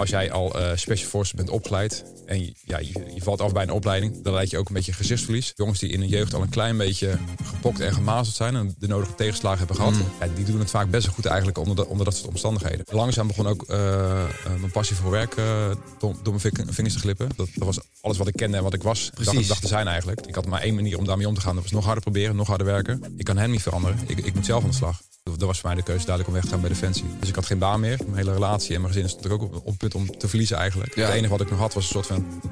als jij al eh special forces bent opgeleid en je, ja, je, je valt af bij een opleiding, dan leid je ook een beetje gezichtsverlies. Jongens die in hun jeugd al een klein beetje gepokt en gemazeld zijn en de nodige tegenslagen hebben gehad, ja, die doen het vaak best wel goed eigenlijk onder, de, onder dat soort omstandigheden. Langzaam begon ook eh, eh, mijn passie voor werk door, door mijn ving- vingers te glippen. Dat, dat was alles wat ik kende en wat ik was, dacht, dacht te zijn eigenlijk. Ik had maar één manier om daarmee om te gaan. Dat was nog harder proberen, nog harder werken. Ik kan hen niet veranderen. Ik, ik moet zelf aan de slag. Dat was voor mij de keuze duidelijk om weg te gaan bij Defensie. Dus ik had geen baan meer. Mijn hele relatie en mijn gezin stond ik ook op, op het punt om te verliezen eigenlijk. Ja. Het enige wat ik nog had was een soort van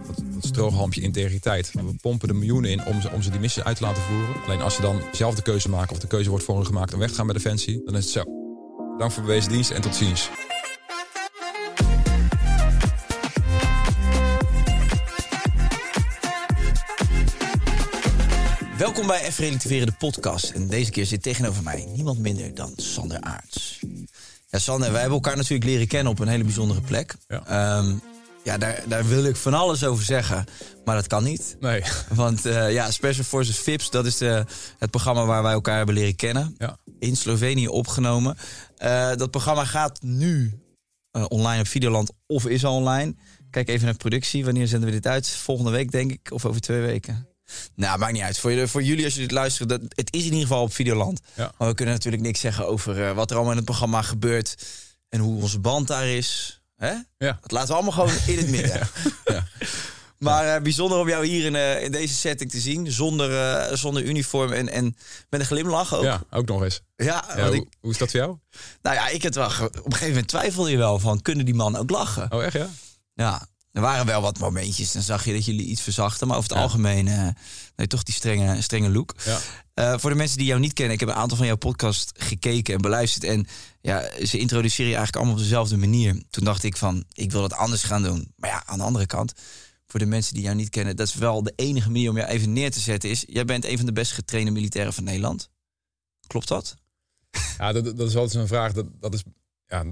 strohalmpje integriteit. We pompen er miljoenen in om ze, om ze die missie uit te laten voeren. Alleen als je dan zelf de keuze maakt of de keuze wordt voor hen gemaakt om weg te gaan bij Defensie, dan is het zo. Dank voor bewezen dienst en tot ziens. Welkom bij Even Relativeren, de podcast. En deze keer zit tegenover mij niemand minder dan Sander Aarts. Ja, Sander, wij hebben elkaar natuurlijk leren kennen op een hele bijzondere plek. Ja. Ehm, ja, daar, daar wil ik van alles over zeggen, maar dat kan niet. Nee. Want eh, ja, Special Forces VIPS, dat is de, het programma waar wij elkaar hebben leren kennen. Ja. In Slovenië opgenomen. Eh, dat programma gaat nu eh, online op Videoland of is al online. Kijk even naar productie. Wanneer zenden we dit uit? Volgende week, denk ik. Of over twee weken. Nou, maakt niet uit. Voor, jullie- voor jullie, als jullie dit luisteren, dat, het is in ieder geval op Videoland. Ja. Maar we kunnen natuurlijk niks zeggen over eh, wat er allemaal in het programma gebeurt. En hoe onze band daar is. Hè? Ja. Dat laten we allemaal gewoon in het midden. Ja. Maar eh, bijzonder om jou hier in, eh, in deze setting te zien. Zonder, zonder uniform en, en met een glimlach ook. Ja, ook nog eens. Ja, hoe, ik, hoe is dat voor jou? nou ja, ik het wel. Op een gegeven moment twijfelde je wel van, kunnen die man ook lachen? Oh, echt ja? Ja, er waren wel wat momentjes. Dan zag je dat jullie iets verzachten. Maar over het Ja. algemeen, eh nee, toch die strenge, strenge look. Ja. Eh, voor de mensen die jou niet kennen, ik heb een aantal van jouw podcast gekeken en beluisterd. En ja, ze introduceren je eigenlijk allemaal op dezelfde manier. Toen dacht ik van, ik wil het anders gaan doen. Maar ja, aan de andere kant, voor de mensen die jou niet kennen, dat is wel de enige manier om jou even neer te zetten. Is, jij bent een van de best getrainde militairen van Nederland. Klopt dat? Ja, dat, dat is altijd een vraag. Dat, dat is, ja,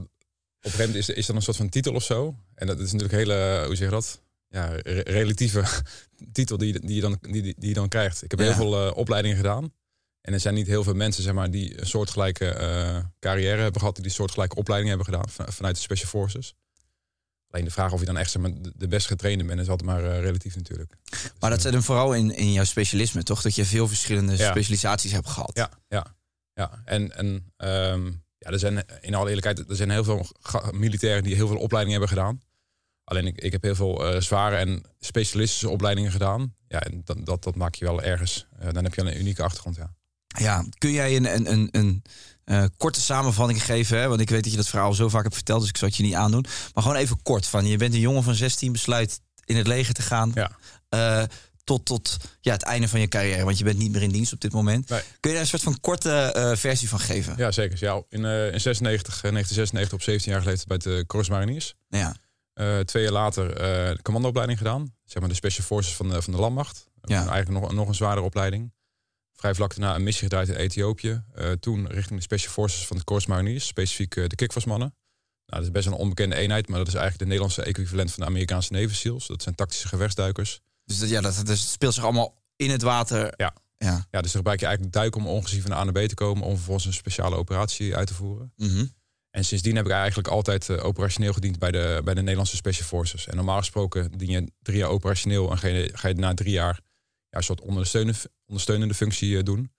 een gegeven moment is, is dat een soort van titel of zo. En dat is natuurlijk een hele, hoe zeg je dat? Ja, re- relatieve titel die, die, je dan, die, die, je dan krijgt. Ik heb Ja. heel veel eh, opleidingen gedaan. En er zijn niet heel veel mensen zeg maar, die een soortgelijke eh, carrière hebben gehad, die die soortgelijke opleidingen hebben gedaan van- vanuit de Special Forces. Alleen de vraag of je dan echt zeg maar, de- best getrainde bent, is altijd maar eh, relatief natuurlijk. Maar dat zit hem vooral in, in jouw specialisme, toch? Dat je veel verschillende Ja. specialisaties hebt gehad. Ja, ja, ja. En, en ehm, ja, er zijn in alle eerlijkheid, er zijn heel veel militairen die heel veel opleidingen hebben gedaan. Alleen ik, ik heb heel veel eh, zware en specialistische opleidingen gedaan. Ja, en dat, dat, dat maak je wel ergens. eh, dan heb je al een unieke achtergrond, ja. Ja, kun jij een, een, een, een eh, korte samenvatting geven? Hè? Want ik weet dat je dat verhaal zo vaak hebt verteld, dus ik zal het je niet aandoen. Maar gewoon even kort van, je bent een jongen van 16, besluit in het leger te gaan. Ja. Eh, tot tot ja, het einde van je carrière, want je bent niet meer in dienst op dit moment. Nee. Kun je daar een soort van korte eh, versie van geven? Ja, zeker. Ja, in, eh, in 96, eh, 1996 op 17 jaar leeftijd bij de Corps Mariniers. Ja. Eh, twee jaar later eh, de commandoopleiding gedaan. Zeg maar de Special Forces van de, van de landmacht. Ja. Eigenlijk nog, nog een zwaardere opleiding. Vrij vlak daarna een missie gedraaid in Ethiopië. Eh, toen richting de Special Forces van de Corps Mariniers. Specifiek eh, de Kikvorsmannen. Nou, dat is best een onbekende eenheid. Maar dat is eigenlijk de Nederlandse equivalent van de Amerikaanse Navy SEALs. Dat zijn tactische gevechtsduikers. Dus dat, ja, dat, dat speelt zich allemaal in het water. Ja. ja. Ja, dus dan gebruik je eigenlijk duiken om ongezien van A naar B te komen. Om vervolgens een speciale operatie uit te voeren. Mhm. En sindsdien heb ik eigenlijk altijd eh, operationeel gediend bij de, bij de Nederlandse Special Forces. En normaal gesproken dien je drie jaar operationeel en ga je, ga je na drie jaar ja, een soort ondersteunende, ondersteunende functie eh, doen.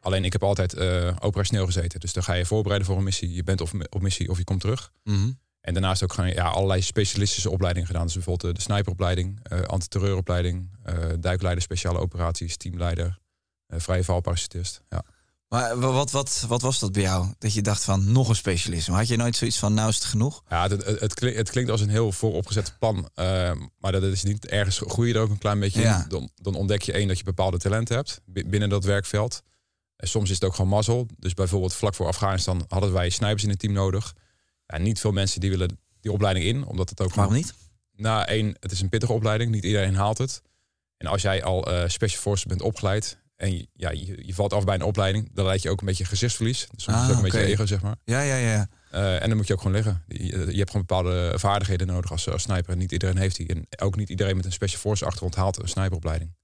Alleen ik heb altijd eh, operationeel gezeten. Dus dan ga je voorbereiden voor een missie. Je bent of, op missie of je komt terug. Mhm. En daarnaast ook gewoon ja, allerlei specialistische opleidingen gedaan. Dus bijvoorbeeld de sniperopleiding, eh antiterreuropleiding, eh duikleider speciale operaties, teamleider, eh vrije valparachutist. Ja. Maar wa- wat, wat, wat was dat bij jou? Dat je dacht van nog een specialisme. Had je nooit zoiets van nou is het genoeg? Ja, het, het, klinkt, het klinkt als een heel vooropgezet plan. maar dat is niet ergens groei je er ook een klein beetje Ja. in. Dan, dan ontdek je één dat je bepaalde talenten hebt bi- binnen dat werkveld. En soms is het ook gewoon mazzel. Dus bijvoorbeeld vlak voor Afghanistan hadden wij snipers in het team nodig. Ja, niet veel mensen die willen die opleiding in, omdat het ook Waarom niet? Nou, één, het is een pittige opleiding. Niet iedereen haalt het. En als jij al eh, special forces bent opgeleid en ja, je, je valt af bij een opleiding, dan leid je ook een beetje gezichtsverlies. Dus soms is het Ah, ook een beetje ego, zeg maar. Ja, ja, ja. Eh, en dan moet je ook gewoon liggen. Je, je hebt gewoon bepaalde vaardigheden nodig als, als sniper. En niet iedereen heeft die. En ook niet iedereen met een special forces achtergrond haalt een sniperopleiding.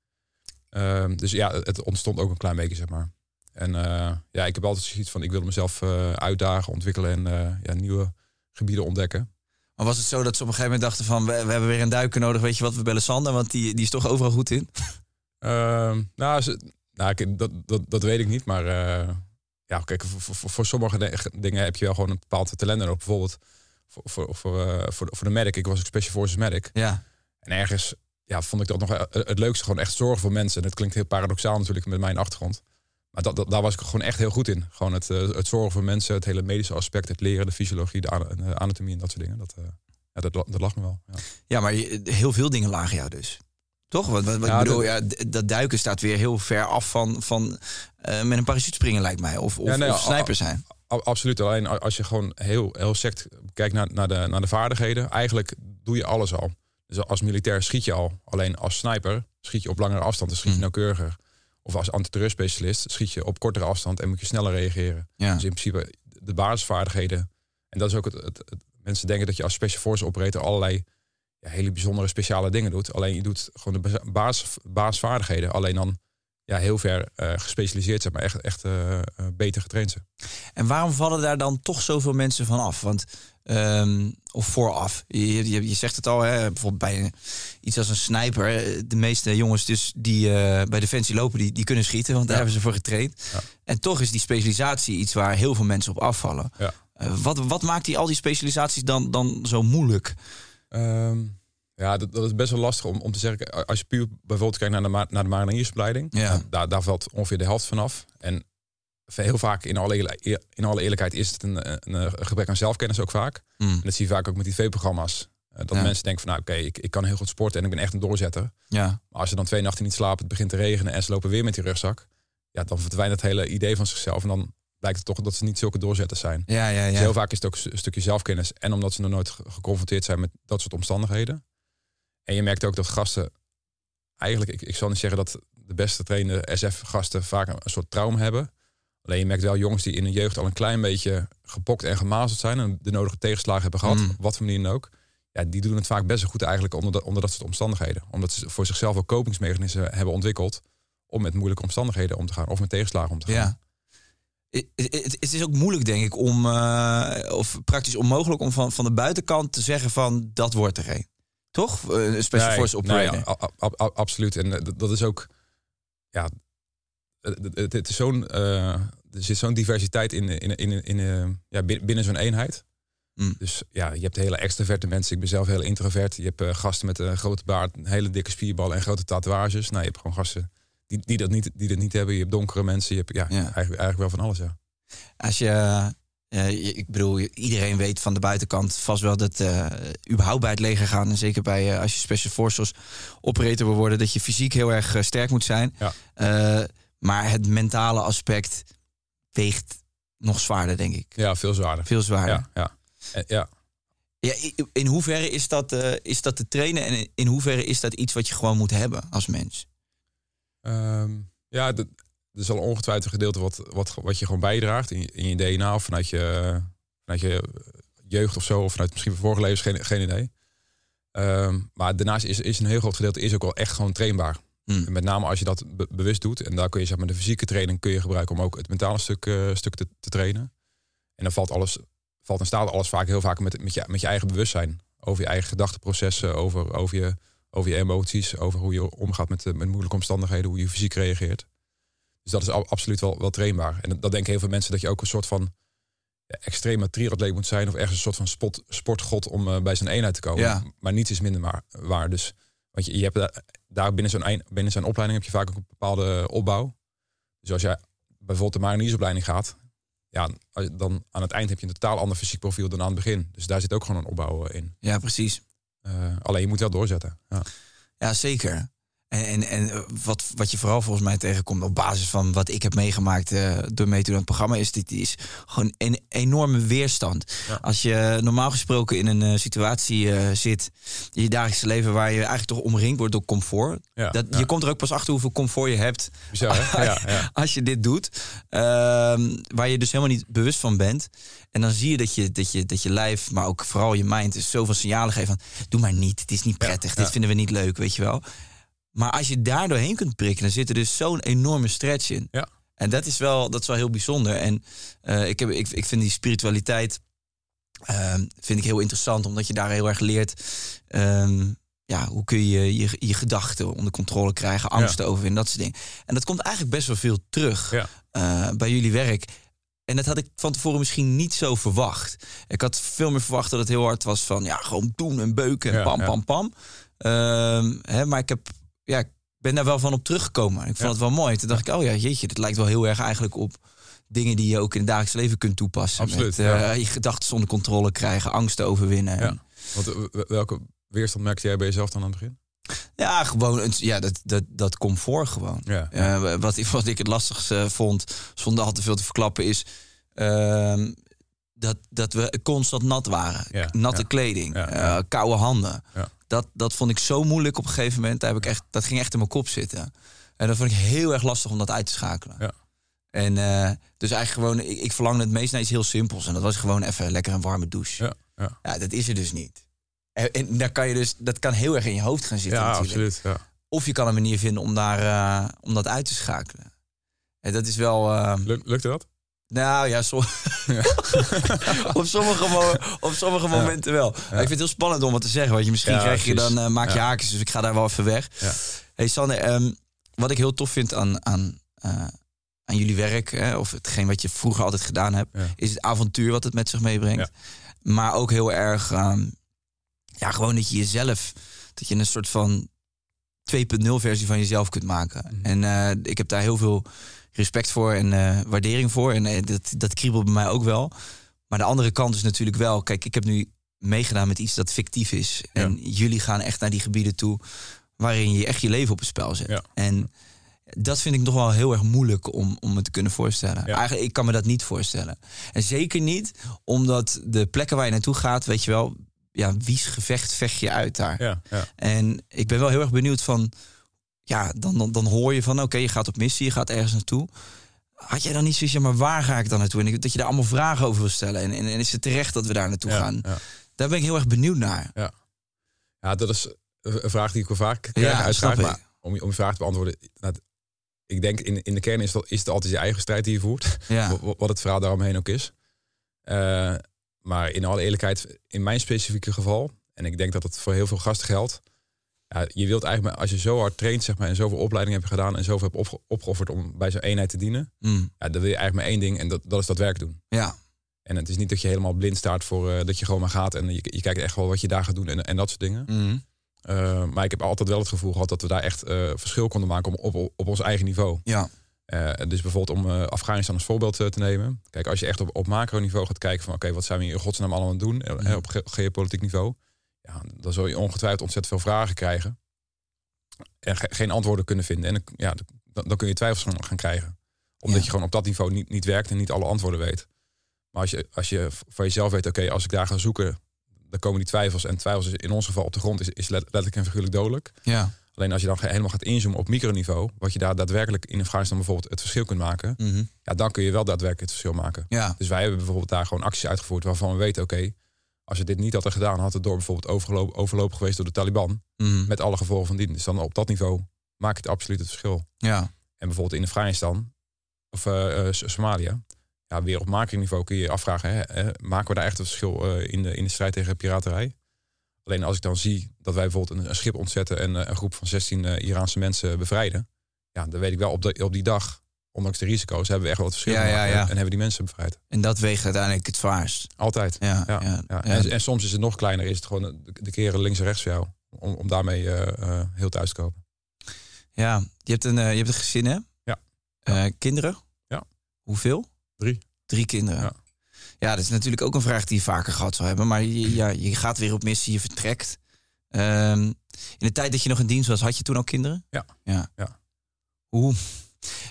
Ehm, dus ja, het ontstond ook een klein beetje, zeg maar. En eh, ja, ik heb altijd zoiets van, ik wil mezelf eh, uitdagen, ontwikkelen en eh, ja, nieuwe gebieden ontdekken. Maar was het zo dat ze op een gegeven moment dachten van... we, we hebben weer een duiker nodig, weet je wat, we bellen Sander... want die, die is toch overal goed in? Ehm, nou, ze, nou ik- dat, dat, dat weet ik niet, maar ja, kijk, voor, voor, voor sommige de- dingen heb je wel gewoon een bepaald talent nodig. Bijvoorbeeld voor, voor, voor, voor, de- voor de medic. Ik was ook special forces medic. Ja. En ergens ja, vond ik dat nog het leukste. Gewoon echt zorgen voor mensen. En het klinkt heel paradoxaal natuurlijk met mijn achtergrond. Maar dat, dat, daar was ik gewoon echt heel goed in. Gewoon het, eh, het zorgen voor mensen, het hele medische aspect, het leren, de fysiologie, de ana- de anatomie en dat soort dingen. Dat, eh, ja, dat, dat lag me wel. Ja. Ja, maar heel veel dingen lagen jou dus. Toch? Want, wat, wat Ja, ik bedoel, dat- ja, dat duiken staat weer heel ver af van, van eh, met een parachute springen lijkt mij. Of, of, Ja, nee, of sniper zijn. Absoluut. Alleen als je gewoon heel, heel sect kijkt naar, naar, de, naar de vaardigheden, eigenlijk doe je alles al. Dus als militair schiet je al. Alleen als sniper schiet je op langere afstand en schiet je Mm. nauwkeuriger. Of als antiterreurspecialist schiet je op kortere afstand en moet je sneller reageren. Ja. Dus in principe de basisvaardigheden. En dat is ook het, het, het- mensen denken dat je als special force operator allerlei ja, hele bijzondere speciale dingen doet. Alleen je doet gewoon de bas- basis, basisvaardigheden. Alleen dan ja, heel ver eh, gespecialiseerd zijn, maar echt, echt eh, eh, beter getraind zijn. En waarom vallen daar dan toch zoveel mensen van af? Want, ehm, of vooraf. Je, je, je zegt het al, hè, bijvoorbeeld bij een- iets als een sniper. De meeste jongens dus die bij Defensie lopen, die, die kunnen schieten. Want daar Ja. hebben ze voor getraind. Ja. En toch is die specialisatie iets waar heel veel mensen op afvallen. Ja. Wat, wat maakt die al die specialisaties dan, dan zo moeilijk? Ehm, ja, dat, dat is best wel lastig om, om te zeggen. Als je puur bijvoorbeeld kijkt naar de, ma- naar de mariniersopleiding, Ja. daar, daar valt ongeveer de helft vanaf. En heel vaak, in alle, in alle eerlijkheid, is het een, een, een gebrek aan zelfkennis ook vaak. Mm. En dat zie je vaak ook met die V-programma's. Eh, dat Ja. mensen denken van, nou oké, ik, ik kan heel goed sporten en ik ben echt een doorzetter. Ja. Maar als ze dan twee nachten niet slapen, het begint te regenen en ze lopen weer met die rugzak. Ja, dan verdwijnt het hele idee van zichzelf. En dan blijkt het toch dat ze niet zulke doorzetters zijn. Ja, ja, Dus heel vaak is het ook een stukje zelfkennis. En omdat ze nog nooit ge- geconfronteerd zijn met dat soort omstandigheden. En je merkt ook dat gasten... Eigenlijk, ik, ik zal niet zeggen dat de beste trainde SF-gasten vaak een, een soort trauma hebben. Alleen je merkt wel jongens die in hun jeugd al een klein beetje gepokt en gemazeld zijn. En de nodige tegenslagen hebben gehad, Mm. wat voor manier dan ook. Ja, die doen het vaak best wel goed eigenlijk onder, de- onder dat soort omstandigheden. Omdat ze voor zichzelf ook kopingsmechanismen hebben ontwikkeld. Om met moeilijke omstandigheden om te gaan. Of met tegenslagen om te gaan. Ja. Het, is ook moeilijk, denk ik, om, eh, of praktisch onmogelijk om van, van de buitenkant te zeggen van dat wordt er een. Toch? Eh, Een special Nee, force nee, operator. a- a- a- absoluut. En eh, dat- is ook. Ja, het, het- is zo'n. eh, er zit zo'n diversiteit in, in, in, in, ja, bin- binnen zo'n eenheid. Mm. Dus ja, je hebt hele extroverte mensen. Ik ben zelf heel introvert. Je hebt gasten met een grote baard, een hele dikke spierballen en grote tatoeages. Nou, je hebt gewoon gasten die, die, dat, niet, die dat niet hebben. Je hebt donkere mensen. Je hebt ja, Ja. Eigenlijk, eigenlijk wel van alles. Ja. Als je, eh, ik bedoel, iedereen weet van de buitenkant vast wel dat eh, überhaupt bij het leger gaan. En zeker bij eh, als je special forces operator wil worden, dat je fysiek heel erg sterk moet zijn. Ja. Maar het mentale aspect weegt nog zwaarder, denk ik. ja, veel zwaarder. Veel zwaarder. Ja, ja. Ja. In hoeverre is dat, is dat te trainen en in hoeverre is dat iets wat je gewoon moet hebben als mens? Ehm, ja, dat- er is al ongetwijfeld een gedeelte wat, wat, wat je gewoon bijdraagt in je, in je DNA of vanuit je, vanuit je jeugd of zo, of vanuit misschien vorige levens, geen, geen idee. Ehm, maar daarnaast is, is een heel groot gedeelte is ook wel echt gewoon trainbaar. Hmm. Met name als je dat be- bewust doet. En daar kun je zeg maar, de fysieke training kun je gebruiken om ook het mentale stuk, eh, stuk te, te trainen. En dan valt alles, valt en staat alles vaak heel vaak met, met, je, met je eigen bewustzijn. Over je eigen gedachteprocessen, over, over, je, over je emoties, over hoe je omgaat met, eh, met moeilijke omstandigheden, hoe je fysiek reageert. Dus dat is absoluut wel, wel trainbaar. En dat denken heel veel mensen dat je ook een soort van ja, extreme triatleet moet zijn of ergens een soort van spot, sportgod om eh, bij zo'n eenheid te komen. Ja. Maar niets is minder waar. Dus want je, je hebt daar, daar binnen zo'n binnen zo'n opleiding heb je vaak ook een bepaalde opbouw. Dus als jij bijvoorbeeld de mariniersopleiding gaat, ja, dan aan het eind heb je een totaal ander fysiek profiel dan aan het begin. Dus daar zit ook gewoon een opbouw eh, in. Ja, precies. Eh, alleen je moet wel doorzetten. Ja. Ja, zeker. En, en, en eh, wat, wat je vooral volgens mij tegenkomt op basis van wat ik heb meegemaakt uh, door mee te doen aan het programma, is dit is gewoon een enorme weerstand. Als je normaal gesproken in een uh, situatie uh, zit in je dagelijkse leven waar je eigenlijk toch omringd wordt door comfort. Ja, dat, ja. Je komt er ook pas achter hoeveel comfort je hebt Bizar, hè? Ja, ja. als je dit doet. Ehm, waar je dus helemaal niet bewust van bent. En dan zie je dat je, dat je, dat je lijf, maar ook vooral je mind, dus zoveel signalen geeft van doe maar niet, het is niet prettig, dit vinden we niet leuk, weet je wel. Maar als je daar doorheen kunt prikken, dan zit er dus zo'n enorme stretch in. Ja. En dat is wel, dat is wel heel bijzonder. En uh, ik, heb, ik, ik vind die spiritualiteit uh, vind ik heel interessant, omdat je daar heel erg leert. Um, ja, hoe kun je je, je gedachten onder controle krijgen, angsten ja. overwinnen, dat soort dingen. En dat komt eigenlijk best wel veel terug Ja. uh, bij jullie werk. En dat had ik van tevoren misschien niet zo verwacht. Ik had veel meer verwacht dat het heel hard was van ja, gewoon doen en beuken en Ja, pam, pam, pam. Um, hè, maar ik heb, ja, ik ben daar wel van op teruggekomen. Ik vond Ja. het wel mooi. Toen dacht ik, oh ja, jeetje, dit lijkt wel heel erg eigenlijk op dingen die je ook in het dagelijks leven kunt toepassen. Absoluut, Met, uh, ja. Je gedachten onder controle krijgen, angsten overwinnen. Ja. Want eh, welke weerstand merkte jij bij jezelf dan aan het begin? Ja, gewoon het, ja, dat, dat, dat comfort gewoon. Ja. Uh, wat, ik- wat ik het lastigste vond, zonder al te veel te verklappen, is uh, dat, dat we constant nat waren. Ja, Natte ja. kleding, Ja, ja. koude handen. Dat, dat vond ik zo moeilijk op een gegeven moment. Daar heb ik echt, dat ging echt in mijn kop zitten. En dat vond ik heel erg lastig om dat uit te schakelen. Ja. En uh, dus eigenlijk gewoon, ik, ik verlangde het meest naar iets heel simpels. En dat was gewoon even lekker een warme douche. Ja, ja. Ja, dat is er dus niet. En, en daar kan je dus, dat kan heel erg in je hoofd gaan zitten. ja natuurlijk. absoluut. Ja. Of je kan een manier vinden om, daar, uh, om dat uit te schakelen. En dat is wel. Luk, lukte dat? Nou ja, so op sommige, op sommige momenten wel. Maar ik vind het heel spannend om wat te zeggen. Want je misschien krijg je dan uh, maak je haakjes. Dus ik ga daar wel even weg. Ja. Hey Sander, um, wat ik heel tof vind aan, aan, uh, aan jullie werk, hè, of hetgeen wat je vroeger altijd gedaan hebt, is het avontuur wat het met zich meebrengt. Maar ook heel erg, um, ja, gewoon dat je jezelf, dat je een soort van 2.0 versie van jezelf kunt maken. Mhm. En uh, ik heb daar heel veel respect voor en uh, waardering voor. En uh, dat, dat kriebelt bij mij ook wel. Maar de andere kant is natuurlijk wel, kijk, ik heb nu meegedaan met iets dat fictief is. Ja. En jullie gaan echt naar die gebieden toe waarin je echt je leven op het spel zet. Ja. En dat vind ik nog wel heel erg moeilijk om, om me te kunnen voorstellen. Ja. Eigenlijk, ik kan me dat niet voorstellen. En zeker niet omdat de plekken waar je naartoe gaat, weet je wel, ja, wie's gevecht vecht je uit daar. Ja, ja. En ik ben wel heel erg benieuwd van, ja, dan, dan, dan hoor je van, oké, je gaat op missie, je gaat ergens naartoe. Had jij dan niet zoiets, ja, maar waar ga ik dan naartoe? En dat je daar allemaal vragen over wil stellen. En, en, en is het terecht dat we daar naartoe Ja, gaan? ja. Daar ben ik heel erg benieuwd naar. Ja, dat is een vraag die ik wel vaak krijg. Ja, uiteraard, maar om, je- om je vraag te beantwoorden. nou, ik denk in, in de kern is, dat, is het altijd je eigen strijd die je voert. Ja, Wa- Wat het verhaal daaromheen ook is. Eh, maar in alle eerlijkheid, in mijn specifieke geval, en ik denk dat het voor heel veel gasten geldt. Ja, je wilt eigenlijk, als je zo hard traint zeg maar, en zoveel opleidingen hebt gedaan en zoveel hebt opge- opgeofferd om bij zo'n eenheid te dienen, Mm, ja, dan wil je eigenlijk maar één ding en dat, dat is dat werk doen. ja, En het is niet dat je helemaal blind staat voor eh, dat je gewoon maar gaat en je, je kijkt echt wel wat je daar gaat doen en, en dat soort dingen. mm, Uh, maar ik heb altijd wel het gevoel gehad dat we daar echt uh, verschil konden maken op, op, op ons eigen niveau. ja, dus bijvoorbeeld om Afghanistan als voorbeeld te nemen. Kijk, als je echt op, op macroniveau gaat kijken van oké, wat zijn we hier in godsnaam allemaal aan het doen mm. op ge geopolitiek niveau. Ja, dan zul je ongetwijfeld ontzettend veel vragen krijgen. En ge geen antwoorden kunnen vinden. En ja, dan, dan kun je twijfels gaan, gaan krijgen. Omdat Ja. je gewoon op dat niveau niet, niet werkt en niet alle antwoorden weet. Maar als je, als je van jezelf weet, oké, als ik daar ga zoeken, dan komen die twijfels. En twijfels is in ons geval op de grond is, is let- letterlijk en figuurlijk dodelijk. ja. Alleen als je dan helemaal gaat inzoomen op microniveau, wat je daar daadwerkelijk in Afghanistan bijvoorbeeld het verschil kunt maken, mhm, ja, dan kun je wel daadwerkelijk het verschil maken. ja, Dus wij hebben bijvoorbeeld daar gewoon acties uitgevoerd waarvan we weten, oké, als we dit niet hadden gedaan, had het door bijvoorbeeld overloop, overlopen geweest door de Taliban, mhm, met alle gevolgen van dien. Dus dan op dat niveau maakt het absoluut het verschil. ja, En bijvoorbeeld in Afghanistan, of eh, eh, S- Somalië, ja, weer op macroniveau kun je je afvragen, hè, eh, maken we daar echt het verschil eh, in, de, in de strijd tegen piraterij? Alleen als ik dan zie dat wij bijvoorbeeld een, een schip ontzetten en eh, een groep van 16 eh, Iraanse mensen bevrijden, ja, dan weet ik wel op, de, op die dag, ondanks de risico's, hebben we echt wel het verschil Ja, ja, gemaakt ja. en, en hebben die mensen bevrijd. En dat weegt uiteindelijk het zwaarst. Altijd. Ja. En, en soms is het nog kleiner, is het gewoon de, keren links en rechts voor jou, om, om daarmee eh, eh, heel thuis te komen. Ja, je hebt een, eh, je hebt een gezin, hè? Ja. Kinderen? Ja. Hoeveel? Drie. Drie kinderen. Ja. Ja. dat is natuurlijk ook een vraag die je vaker gehad zou hebben. Maar je, ja, je gaat weer op missie, je vertrekt. Ehm, in de tijd dat je nog in dienst was, had je toen al kinderen? Ja. Ja. Ja. Hoe?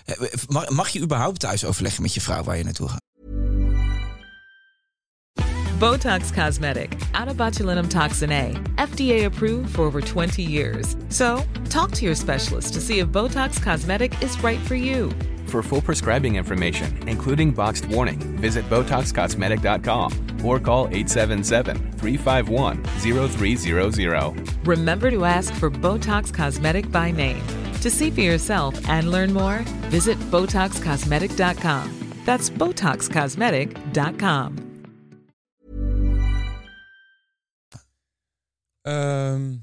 Eh, Mag, mag je überhaupt thuis overleggen met je vrouw waar je naartoe gaat? Botox Cosmetic, out of botulinum toxin A, FDA approved for over 20 years. So, talk to your specialist to see if Botox Cosmetic is right for you. For full prescribing information, including boxed warning, visit BotoxCosmetic.com or call 877-351-0300. Remember to ask for Botox Cosmetic by name. To see for yourself and learn more, visit BotoxCosmetic.com. That's BotoxCosmetic.com. Ehm,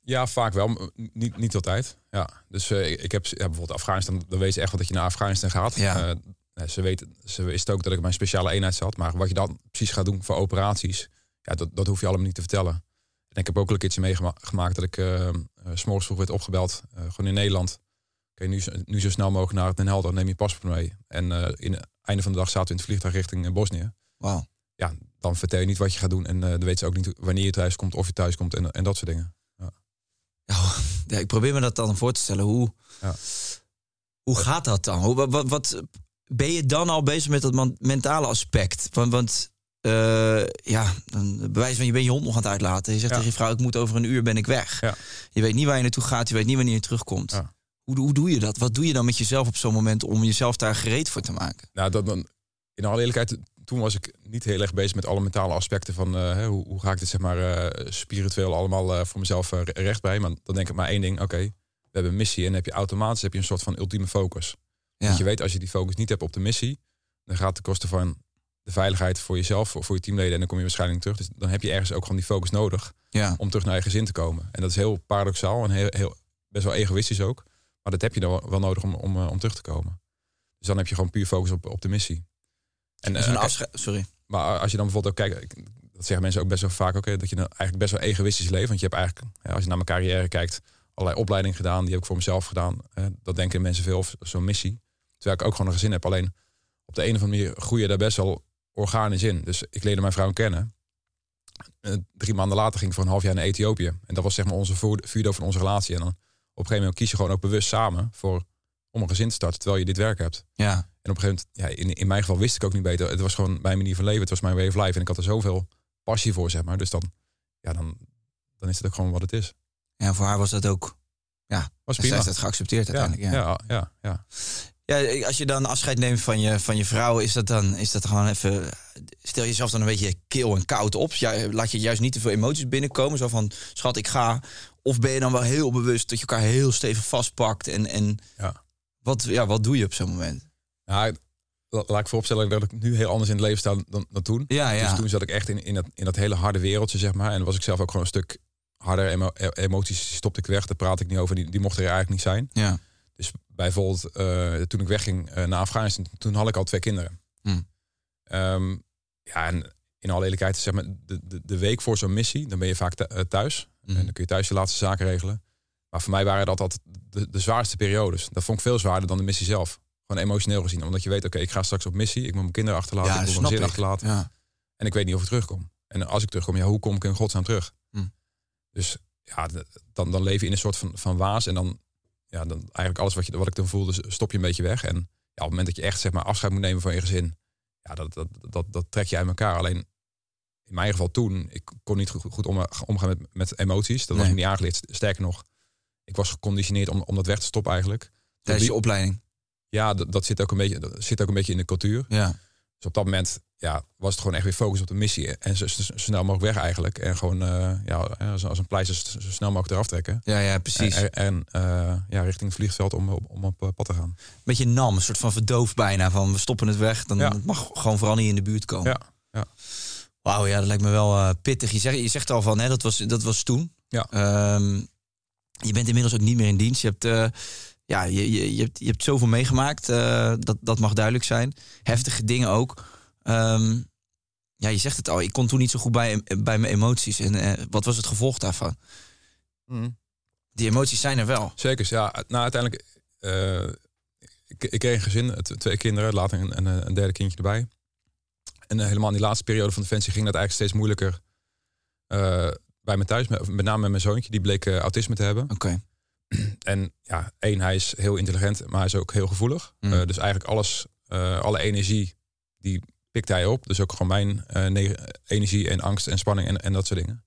ja, vaak wel. maar Niet, niet altijd. Ja. Dus eh, ik, ik heb ja, bijvoorbeeld Afghanistan. Dan weet ze echt wel dat je naar Afghanistan gaat. Ja. Eh, ze, weet, ze wist ook dat ik mijn speciale eenheid zat. Maar wat je dan precies gaat doen voor operaties, ja, dat, dat hoef je allemaal niet te vertellen. En ik heb ook al een keertje meegemaakt dat ik uh, s morgens vroeg werd opgebeld. eh, gewoon in Nederland. Oké, nu, zo- nu zo snel mogelijk naar Den Helder. Neem je paspoort mee. En eh, in het einde van de dag zaten we in het vliegtuig richting eh, Bosnië. Wauw. Ja, dan vertel je niet wat je gaat doen. En eh, dan weet ze ook niet wanneer je thuis komt, of je thuis komt en, en dat soort dingen. Ja, ja, ik probeer me dat dan voor te stellen. Hoe, Ja. hoe gaat dat dan? Hoe, wat, wat, ben je dan al bezig met dat mentale aspect? Want, want eh, ja, dan bewijs van je bent je hond nog aan het uitlaten. Je zegt Ja. tegen je vrouw, ik moet over een uur ben ik weg. Ja. Je weet niet waar je naartoe gaat, je weet niet wanneer je terugkomt. Ja. Hoe, hoe doe je dat? Wat doe je dan met jezelf op zo'n moment om jezelf daar gereed voor te maken? Nou, dat dan, in alle eerlijkheid, toen was ik niet heel erg bezig met alle mentale aspecten van eh, hoe, hoe ga ik dit zeg maar eh, spiritueel allemaal voor mezelf recht bij. Maar dan denk ik maar één ding, oké, we hebben een missie en dan heb je automatisch heb je een soort van ultieme focus. Ja. Want je weet, als je die focus niet hebt op de missie, dan gaat het ten koste van de veiligheid voor jezelf, voor, voor je teamleden en dan kom je waarschijnlijk terug. Dus dan heb je ergens ook gewoon die focus nodig Ja. om terug naar je gezin te komen. En dat is heel paradoxaal en heel, heel, best wel egoïstisch ook. Maar dat heb je dan wel- nodig om, om, eh, om terug te komen. Dus dan heb je gewoon puur focus op, op de missie. En, is eh, een kijk, afscheid. Sorry. maar als je dan bijvoorbeeld ook kijkt, dat zeggen mensen ook best wel vaak, oké, dat je dan eigenlijk best wel egoïstisch leeft. Want je hebt eigenlijk, als je naar mijn carrière kijkt, allerlei opleidingen gedaan, die heb ik voor mezelf gedaan. Dat denken mensen veel of zo'n missie. Terwijl ik ook gewoon een gezin heb. Alleen op de een of andere manier groei je daar best wel organisch in. Dus ik leerde mijn vrouw kennen. Eh, drie maanden later ging ik voor een half jaar naar Ethiopië. En dat was zeg maar onze vuurdoop van onze relatie. En dan op een gegeven moment kies je gewoon ook bewust samen voor om een gezin te starten terwijl je dit werk hebt. Ja. En op een gegeven moment, ja, in, in mijn geval wist ik ook niet beter. Het was gewoon mijn manier van leven. Het was mijn way of life. En ik had er zoveel passie voor, zeg maar. Dus dan, ja, dan, dan is het ook gewoon wat het is. ja, voor haar was dat ook. Ja, Was zij prima. heeft het geaccepteerd Ja, uiteindelijk. Ja. ja, ja, ja. Ja, als je dan afscheid neemt van je, van je vrouw, is dat dan is dat gewoon even. Stel jezelf dan een beetje kil en koud op. Ja, laat je juist niet te veel emoties binnenkomen. Zo van, schat, ik ga. Of ben je dan wel heel bewust dat je elkaar heel stevig vastpakt? En, en Ja. wat, ja, wat doe je op zo'n moment? Nou, la- laat ik vooropstellen dat ik nu heel anders in het leven sta dan, dan toen. Ja, ja. Dus toen zat ik echt in, in, dat, in dat hele harde wereldje, zeg maar. En was ik zelf ook gewoon een stuk harder. Emo- e- emoties stopte ik weg, daar praat ik niet over. Die, die mochten er eigenlijk niet zijn. Ja. Dus bijvoorbeeld, eh, toen ik wegging eh, naar Afghanistan, toen had ik al twee kinderen. Hmm. Ehm, ja, en in alle eerlijkheid, zeg maar, de, de, de week voor zo'n missie, dan ben je vaak eh, thuis. Mhm. En dan kun je thuis je laatste zaken regelen. Maar voor mij waren dat altijd de, de zwaarste periodes. Dat vond ik veel zwaarder dan de missie zelf. Gewoon emotioneel gezien. Omdat je weet, oké, ik ga straks op missie. Ik moet mijn kinderen achterlaten. Ja, ik moet mijn ik. achterlaten. Ja. En ik weet niet of ik terugkom. En als ik terugkom, ja, hoe kom ik in godsnaam terug? Hm. Dus ja, dan, dan leef je in een soort van, van waas. En dan, ja, dan eigenlijk alles wat, je, wat ik dan voelde, stop je een beetje weg. En ja, op het moment dat je echt zeg maar, afscheid moet nemen van je gezin, ja, dat, dat, dat, dat trek je uit elkaar. Alleen in mijn geval toen, ik kon niet goed, goed om, omgaan met, met emoties. Dat was Nee. me niet aangeleerd. Sterker nog, ik was geconditioneerd om, om dat weg te stoppen eigenlijk. Tijdens je opleiding. Ja, dat, dat, zit ook een beetje, dat zit ook een beetje in de cultuur. Ja. Dus op dat moment ja, was het gewoon echt weer focus op de missie. En zo, zo- zo snel mogelijk weg eigenlijk. En gewoon eh, ja, als, als een pleister zo, zo snel mogelijk eraf trekken. Ja, ja, precies. En, en eh, ja, richting het vliegveld om, om, op eh, pad te gaan. Beetje nam, een soort van verdoofd bijna. Van we stoppen het weg, dan Ja. het mag gewoon vooral niet in de buurt komen. Ja, ja. Wauw, ja, dat lijkt me wel pittig. Je zegt, je zegt al van, hè, dat, was, dat was toen. Ja. Ehm, je bent inmiddels ook niet meer in dienst. Je hebt, ja, je, je, je, hebt, je hebt zoveel meegemaakt. eh, dat, dat mag duidelijk zijn. Heftige dingen ook. Ehm, ja, je zegt het al. Ik kon toen niet zo goed bij, bij mijn emoties. En eh, wat was het gevolg daarvan? Die emoties zijn er wel. Zeker. Ja, nou, uiteindelijk. eh, ik, ik kreeg een gezin, twee kinderen, later een, een, een derde kindje erbij. En eh, helemaal in die laatste periode van Defensie ging dat eigenlijk steeds moeilijker. eh, bij me thuis, met, met name met mijn zoontje, die bleek autisme te hebben. Oké. En ja, één, hij is heel intelligent, maar hij is ook heel gevoelig. Mm. Eh, dus eigenlijk alles, eh, alle energie, die pikt hij op. Dus ook gewoon mijn eh, energie en angst en spanning en, en dat soort dingen.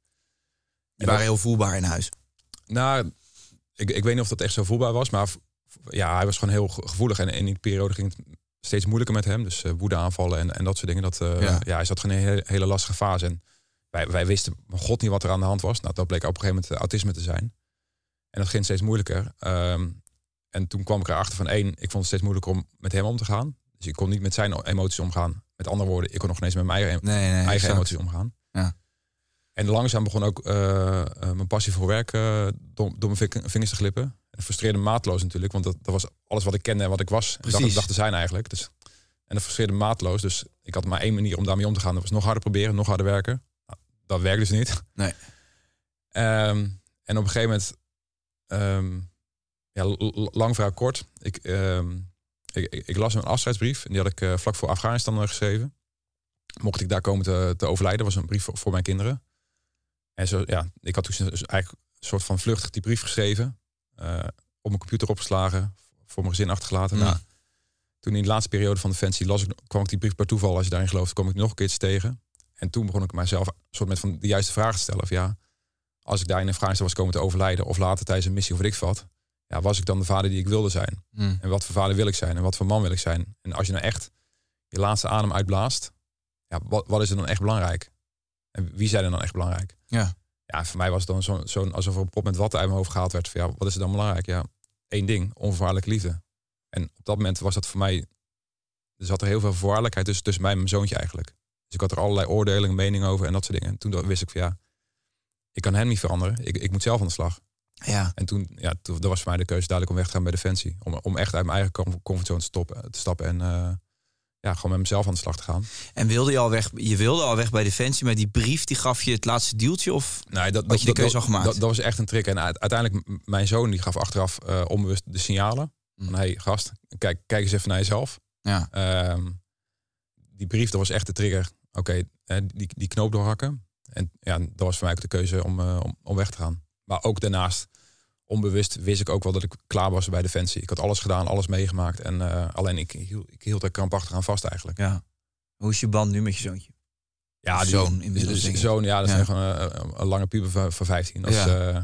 Die waren heel voelbaar in huis. Nou, ik, ik weet niet of dat echt zo voelbaar was, maar ja, hij was gewoon heel ge- gevoelig. En in die periode ging het steeds moeilijker met hem. Dus woedeaanvallen en, en dat soort dingen. Dat, Ja. ja. hij zat gewoon in een hele, hele lastige fase. En wij, wij wisten god niet wat er aan de hand was. Nou, dat bleek op een gegeven moment autisme te zijn. En dat ging steeds moeilijker. Ehm, en toen kwam ik erachter van één, ik vond het steeds moeilijker om met hem om te gaan. Dus ik kon niet met zijn emoties omgaan. Met andere woorden, ik kon nog ineens met mijn eigen, Nee, nee, eigen emoties omgaan. Ja. En langzaam begon ook eh, eh, mijn passie voor werk eh, door, door mijn ving- vingers te glippen. En dat frustreerde me maatloos natuurlijk, want dat, dat was alles wat ik kende en wat ik was. Precies. Dacht, dacht te zijn eigenlijk. Dus, en dat frustreerde me maatloos. Dus ik had maar één manier om daarmee om te gaan. Dat was nog harder proberen, nog harder werken. Nou, dat werkte dus niet. Nee. Ehm, en op een gegeven moment, ehm, ja, lang verhaal kort. Ik, ehm, ik, ik, ik las een afscheidsbrief en die had ik eh, vlak voor Afghanistan eh, geschreven. Mocht ik daar komen te, te overlijden, was een brief voor, voor mijn kinderen. En zo, ja, ik had toen eigenlijk een soort van vluchtig die brief geschreven. eh, op mijn computer opgeslagen, voor mijn gezin achtergelaten. Mm. Nou, toen in de laatste periode van Defensie las ik, kwam ik die brief per toeval, als je daarin gelooft, kwam ik nog een keertje tegen. En toen begon ik mijzelf een soort met van de juiste vragen te stellen. Of ja, als ik daar in Afghanistan was komen te overlijden, of later tijdens een missie of weet ik wat, ja, was ik dan de vader die ik wilde zijn? Mm. En wat voor vader wil ik zijn? En wat voor man wil ik zijn? En als je nou echt je laatste adem uitblaast, ja, wat, wat is er dan echt belangrijk? En wie zijn er dan echt belangrijk? Ja. Ja, voor mij was het dan zo'n zo alsof er een pop met water uit mijn hoofd gehaald werd. Van, ja, wat is er dan belangrijk? Ja, één ding, onvoorwaardelijke liefde. En op dat moment was dat voor mij, er zat er heel veel voorwaardelijkheid tussen, tussen mij en mijn zoontje eigenlijk. Dus ik had er allerlei oordelen, meningen over en dat soort dingen. En toen wist ik van ja, ik kan hem niet veranderen. Ik, ik moet zelf aan de slag. Ja. En toen, ja, toen dat was voor mij de keuze duidelijk om weg te gaan bij Defensie. Om, om echt uit mijn eigen com- comfortzone te, stoppen, te stappen en eh, ja, gewoon met mezelf aan de slag te gaan. En wilde je al weg? Je wilde al weg bij Defensie, maar die brief die gaf je het laatste duwtje of? Nee, dat, Had je de keuze al gemaakt? Dat, dat was echt een trick. En uite- uiteindelijk, mijn zoon die gaf achteraf eh, onbewust de signalen. Mm. Van, hey, gast, kijk, kijk eens even naar jezelf. Ja. Ehm, die brief, dat was echt de trigger. Oké, eh, die, die knoop doorhakken. En ja, dat was voor mij ook de keuze om, eh, om, om weg te gaan. Maar ook daarnaast, onbewust wist ik ook wel dat ik klaar was bij Defensie. Ik had alles gedaan, alles meegemaakt. En eh, alleen ik hield, ik hield er krampachtig aan vast eigenlijk. ja. Hoe is je band nu met je zoontje? Ja, die- Zoon inmiddels. Zoon, ja, dat is Ja. gewoon een, een lange puber van, van 15. Dat is, Ja. eh,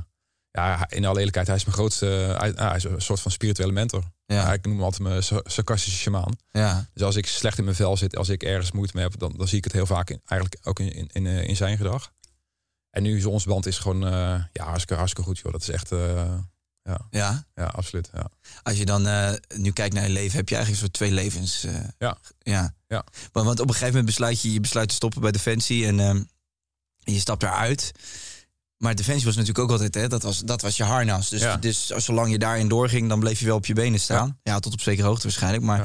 ja, in alle eerlijkheid, hij is mijn grootste, hij, ja, hij is een soort van spirituele mentor. Ja. Ja, ik noem hem altijd mijn sa- sarcastische shamaan. Ja. Dus als ik slecht in mijn vel zit, als ik ergens moeite mee heb, dan, dan zie ik het heel vaak in, eigenlijk ook in, in, in, eh, in zijn gedrag. En nu is onze band is gewoon eh, ja, hartstikke, hartstikke goed. Joh. Dat is echt, eh, Ja. ja, absoluut. Ja. Als je dan nu kijkt naar je leven, heb je eigenlijk een soort twee levens. Ja. ja. Ja. Want, want op een gegeven moment besluit je, je besluit te stoppen bij Defensie en ehm, je stapt eruit. Maar Defensie was natuurlijk ook altijd, hè, dat, was, dat was je harnas. Dus, Ja. dus zolang je daarin doorging, dan bleef je wel op je benen staan. Ja, tot op zekere hoogte waarschijnlijk. Maar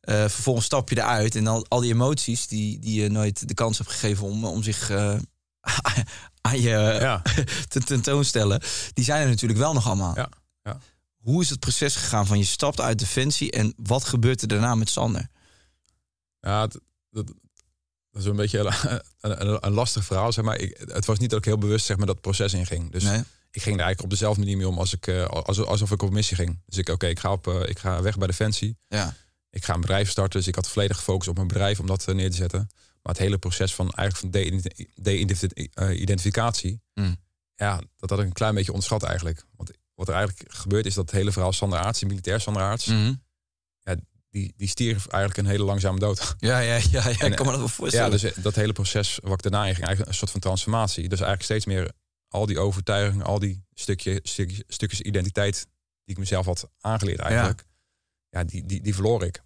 eh, vervolgens stap je eruit en al, al die emoties die, die je nooit de kans hebt gegeven om, om zich eh, aan je Ja. te tentoonstellen, die zijn er natuurlijk wel nog allemaal. Ja, ja. Hoe is het proces gegaan van je stapt uit Defensie en wat gebeurt er daarna met Sander? Ja, het- dat, dat is een beetje een, een, een lastig verhaal. Zeg maar. ik, het was niet dat ik heel bewust zeg maar, dat proces inging. Dus Nee? ik ging er eigenlijk op dezelfde manier mee om als ik, eh, als, alsof ik op missie ging. Dus ik, oké, ik, ga op, eh, ik ga weg bij Defensie. Ja. Ik ga een bedrijf starten. Dus ik had volledig gefocust op mijn bedrijf om dat eh, neer te zetten. Maar het hele proces van eigenlijk van de- de-identificatie, Mm. ja, dat had ik een klein beetje onderschat eigenlijk. Want wat er eigenlijk gebeurt is dat het hele verhaal Sander Aarts, militair Sander Aarts, Mhm. Die, die stierf eigenlijk een hele langzame dood. ja, ja, ja, ja, En, ik kan me dat wel voorstellen. Ja, dus eh, dat hele proces wat ik daarna in ging, eigenlijk een soort van transformatie. Dus eigenlijk steeds meer al die overtuigingen, al die stukje, stukjes, stukjes identiteit die ik mezelf had aangeleerd eigenlijk, ja, die, die, die verloor ik.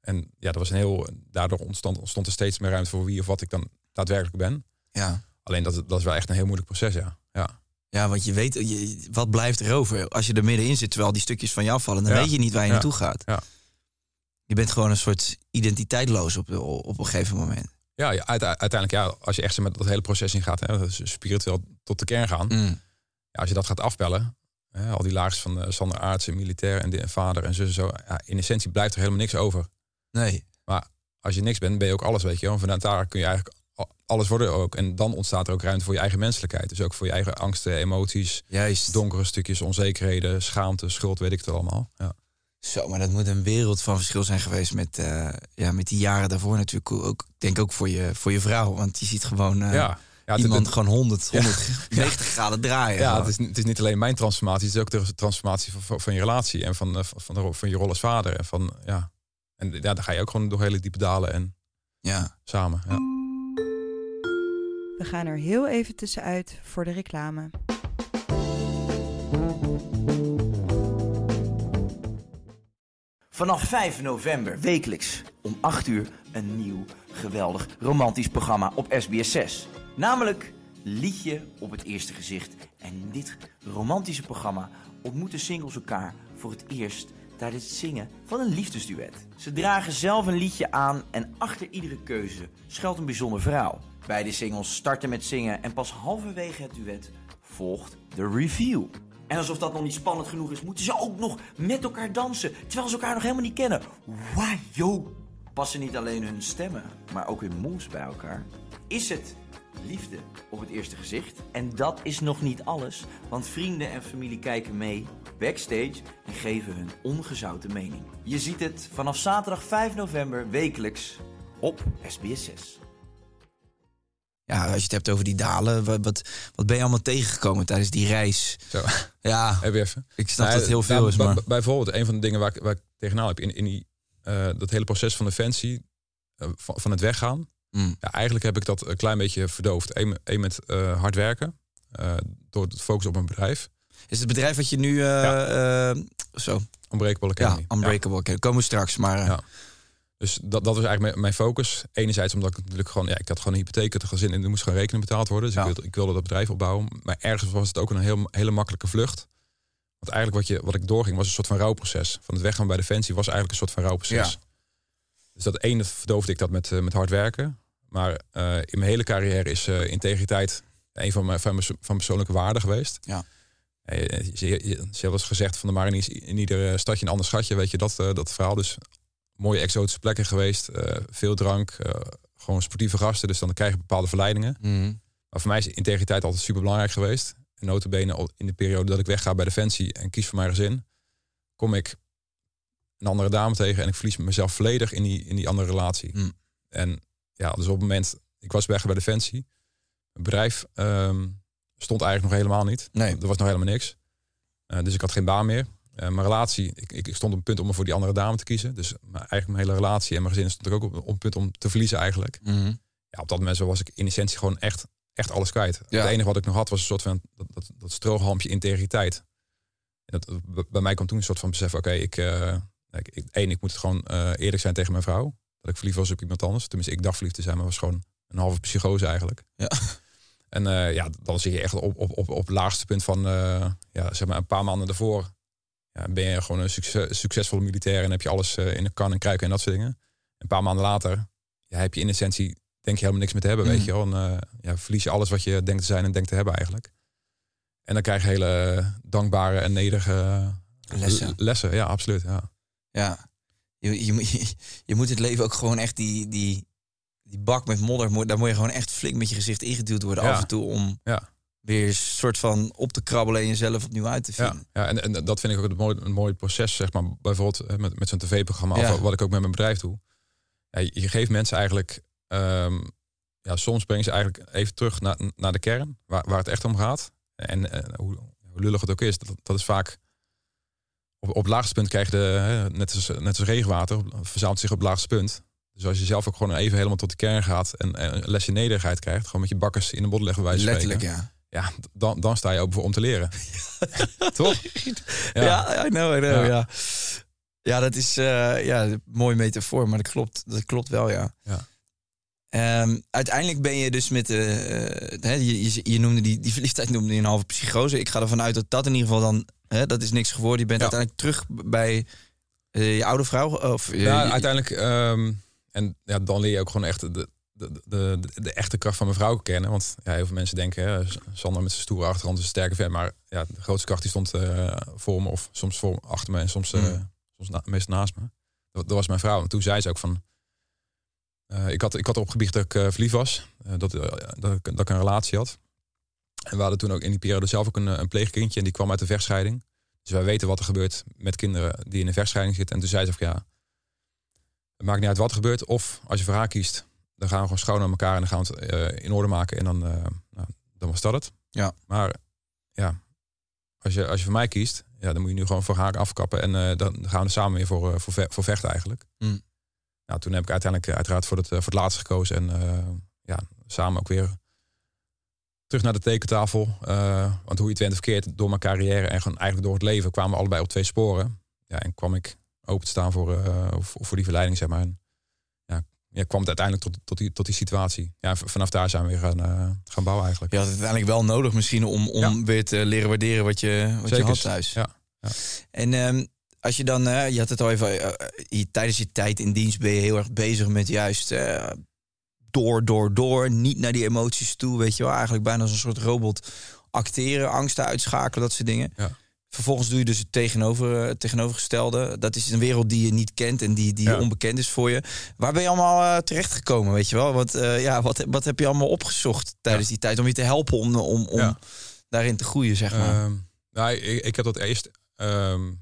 En ja, dat was een heel, daardoor ontstond, ontstond er steeds meer ruimte voor wie of wat ik dan daadwerkelijk ben. ja. Alleen dat, dat is wel echt een heel moeilijk proces, ja. Ja, ja, want je weet, je, wat blijft er over? Als je er middenin zit, terwijl die stukjes van je afvallen, dan Ja. weet je niet waar je Ja. naartoe gaat. Ja. Je bent gewoon een soort identiteitloos op, op een gegeven moment. ja, ja uite- uiteindelijk, ja, als je echt zo met dat hele proces in gaat, hè, spiritueel tot de kern gaan. Mm. Ja, als je dat gaat afbellen, hè, al die laagjes van eh, Sander Aarts en militair en, de, en vader en zus en zo, ja, in essentie blijft er helemaal niks over. Nee. Als je niks bent, ben je ook alles, weet je. En vanuit daar kun je eigenlijk alles wordt er ook. En dan ontstaat er ook ruimte voor je eigen menselijkheid. Dus ook voor je eigen angsten, emoties, Juist. donkere stukjes, onzekerheden, schaamte, schuld, weet ik het allemaal. Ja. Zo, maar dat moet een wereld van verschil zijn geweest met, eh, ja, met die jaren daarvoor natuurlijk. Ook, ik denk ook voor je, voor je vrouw. Want je ziet gewoon eh, ja. Ja, het- iemand het- gewoon 100, 190 graden draaien. Ja, het is, het is niet alleen mijn transformatie, het is ook de transformatie van, van, je relatie en van, eh, van, de, rol- van je rol als vader. En, van, ja. en ja, dan ga je ook gewoon door hele diepe dalen en ja. samen. Ja. We gaan er heel even tussenuit voor de reclame. Vanaf 5 november wekelijks om 8 uur een nieuw, geweldig, romantisch programma op SBS 6. Namelijk Liedje op het Eerste Gezicht. En in dit romantische programma ontmoeten singles elkaar voor het eerst tijdens het zingen van een liefdesduet. Ze dragen zelf een liedje aan en achter iedere keuze schuilt een bijzonder verhaal. Beide singles starten met zingen en pas halverwege het duet volgt de review. En alsof dat nog niet spannend genoeg is, moeten ze ook nog met elkaar dansen, terwijl ze elkaar nog helemaal niet kennen. Wajo! Passen niet alleen hun stemmen, maar ook hun moves bij elkaar? Is het liefde op het eerste gezicht? En dat is nog niet alles, want vrienden en familie kijken mee backstage en geven hun ongezouten mening. Je ziet het vanaf zaterdag 5 november wekelijks op SBS 6. Ja, als je het hebt over die dalen. Wat, wat, wat ben je allemaal tegengekomen tijdens die reis? Zo, Ja, heb je even. ik snap Nou, dat heel veel nou, is, bij- maar... bij- Bijvoorbeeld, een van de dingen waar ik, waar ik tegenaan heb in, in die, eh, dat hele proces van Defensie, eh, van, van het weggaan. Mm. Ja, eigenlijk heb ik dat een klein beetje verdoofd. Eén met eh, hard werken, door het focus op mijn bedrijf. Is het bedrijf wat je nu... zo, Unbreakable ja, Academy. Unbreakable. Academy. Komen we straks, maar... Ja. Dus dat, dat was eigenlijk mijn, focus. Enerzijds omdat ik natuurlijk gewoon, ja, ik had gewoon een hypotheek, het gezin en er moest gewoon rekening betaald worden. Dus Ja. ik, wilde, ik wilde dat bedrijf opbouwen. Maar ergens was het ook een heel, hele makkelijke vlucht. Want eigenlijk wat, je, wat ik doorging was een soort van rouwproces. Van het weggaan bij Defensie was eigenlijk een soort van rouwproces. Ja. Dus dat ene verdoofde ik dat met, eh, met hard werken. Maar eh, in mijn hele carrière is eh, integriteit een van mijn, van mijn, van persoonlijke waarden geweest. Ja. Ze hebben eens gezegd van de mariniers in ieder stadje een ander schatje. Weet je dat, dat verhaal. Dus mooie exotische plekken geweest. eh, veel drank. eh, gewoon sportieve gasten. Dus dan krijg je bepaalde verleidingen. mm. Maar voor mij is integriteit altijd super belangrijk geweest. En notabene in de periode dat ik wegga bij Defensie en kies voor mijn gezin, kom ik een andere dame tegen en ik verlies mezelf volledig in die, in die andere relatie. Mm. En ja, dus op het moment, ik was weg bij Defensie. Mijn bedrijf ehm, stond eigenlijk nog helemaal niet. Nee. Er was nog helemaal niks. Eh, dus ik had geen baan meer. Eh, mijn relatie, ik, ik, stond op het punt om me voor die andere dame te kiezen. Dus mijn, eigenlijk mijn hele relatie en mijn gezin stond ik ook op, op het punt om te verliezen eigenlijk Mhm. ja, op dat moment was ik in essentie gewoon echt, echt alles kwijt. Ja. Het enige wat ik nog had was een soort van dat, dat, dat strohalmpje integriteit. En dat, bij mij kwam toen een soort van besef, oké, ik, eh, ik, ik, één, ik moet het gewoon eh, eerlijk zijn tegen mijn vrouw. Dat ik verliefd was op iemand anders. Tenminste, ik dacht verliefd te zijn, maar was gewoon een halve psychose eigenlijk. Ja. En ja, dan zie je echt op, op, op, op het laagste punt van, ja, zeg maar een paar maanden daarvoor. Ja, ben je gewoon een succes, succesvolle militair en heb je alles eh, in de kan en kruiken en dat soort dingen. Een paar maanden later ja, heb je in essentie, denk je helemaal niks meer te hebben, Mm. weet je wel. En eh, ja, verlies je alles wat je denkt te zijn en denkt te hebben eigenlijk. En dan krijg je hele dankbare en nederige Lessen. l- lessen. Ja, absoluut. Ja. Ja. Je, je, moet- je, moet het leven ook gewoon echt die, die, die bak met modder, daar moet je gewoon echt flink met je gezicht ingeduwd worden Ja. af en toe om Ja. Weer een soort van op te krabbelen en jezelf opnieuw uit te Ja, vinden. ja en, en dat vind ik ook het mooie, een mooi proces, zeg maar, bijvoorbeeld met, met zo'n tv-programma, Ja. wat ik ook met mijn bedrijf doe. Ja, je, geeft mensen eigenlijk, ehm, ja, soms breng je ze eigenlijk even terug naar, naar de kern, waar, waar het echt om gaat. En eh, hoe, hoe lullig het ook is, dat, dat is vaak, op, op het laagste punt krijg je, de, hè, net, als, net als regenwater, verzamelt zich op het laagste punt. Dus als je zelf ook gewoon even helemaal tot de kern gaat en, en een lesje nederigheid krijgt, gewoon met je bakkers in de bot leggen, van Letterlijk, spreken. ja. Ja, dan, dan sta je open voor om te leren. Toch? Ja, I know, I know, ja. Ja. ja. dat is eh ja, een mooie metafoor, maar dat klopt, dat klopt wel, ja. Ja. Ehm, uiteindelijk ben je dus met de. eh, je, je, je noemde die, die verliefdheid noemde je een halve psychose. Ik ga ervan uit dat dat in ieder geval dan. Hè, dat is niks geworden. Je bent Ja. uiteindelijk terug bij eh, je oude vrouw. Of, Ja, je- uiteindelijk. ehm, en ja, dan leer je ook gewoon echt de, de, de, de, echte kracht van mijn vrouw kennen. Want ja, heel veel mensen denken, hè, Sander met zijn stoere achtergrond is een sterke vent. Maar ja, de grootste kracht die stond eh, voor me. Of soms voor, achter me en soms, eh, Mm. soms na, meest naast me. Dat, dat was mijn vrouw. En toen zei ze ook van... Eh, ik, had, ik had opgebiecht dat ik uh, verliefd was. Uh, dat, dat, ik, dat ik een relatie had. En we hadden toen ook in die periode zelf ook een, een pleegkindje. En die kwam uit de vechtscheiding. Dus wij weten wat er gebeurt met kinderen die in een vechtscheiding zitten. En toen zei ze van ja, het maakt niet uit wat er gebeurt. Of als je voor haar kiest, dan gaan we gewoon schoon aan elkaar. En dan gaan we het in orde maken. En dan, nou, dan was dat het. Ja. Maar ja, als je, als je voor mij kiest, ja, dan moet je nu gewoon voor haar afkappen. En dan gaan we samen weer voor, voor, voor vechten eigenlijk. Mm. Nou, toen heb ik uiteindelijk uiteraard voor het, voor het laatste gekozen. En ja, samen ook weer terug naar de tekentafel. Want hoe je het went verkeerd door mijn carrière en gewoon eigenlijk door het leven kwamen we allebei op twee sporen. Ja, en kwam ik open te staan voor, uh, voor die verleiding, zeg maar. En, ja, kwam het uiteindelijk tot, tot, die, tot die situatie. Ja, vanaf daar zijn we weer gaan, uh, gaan bouwen eigenlijk. Je had het uiteindelijk wel nodig misschien om, om ja. weer te leren waarderen wat je, wat je had thuis. Ja. ja. En um, als je dan, je had het al even, je, tijdens je tijd in dienst ben je heel erg bezig met juist door, door, door. Niet naar die emoties toe, weet je wel. Eigenlijk bijna als een soort robot acteren, angsten uitschakelen, dat soort dingen. Ja. Vervolgens doe je dus het tegenover, het tegenovergestelde. Dat is een wereld die je niet kent en die, die Ja. onbekend is voor je. Waar ben je allemaal eh, terechtgekomen, weet je wel? Want eh, ja, wat, wat heb je allemaal opgezocht tijdens die tijd om je te helpen om, om, om Ja. daarin te groeien, zeg maar? Ehm, nou, ik, ik heb dat eerst ehm,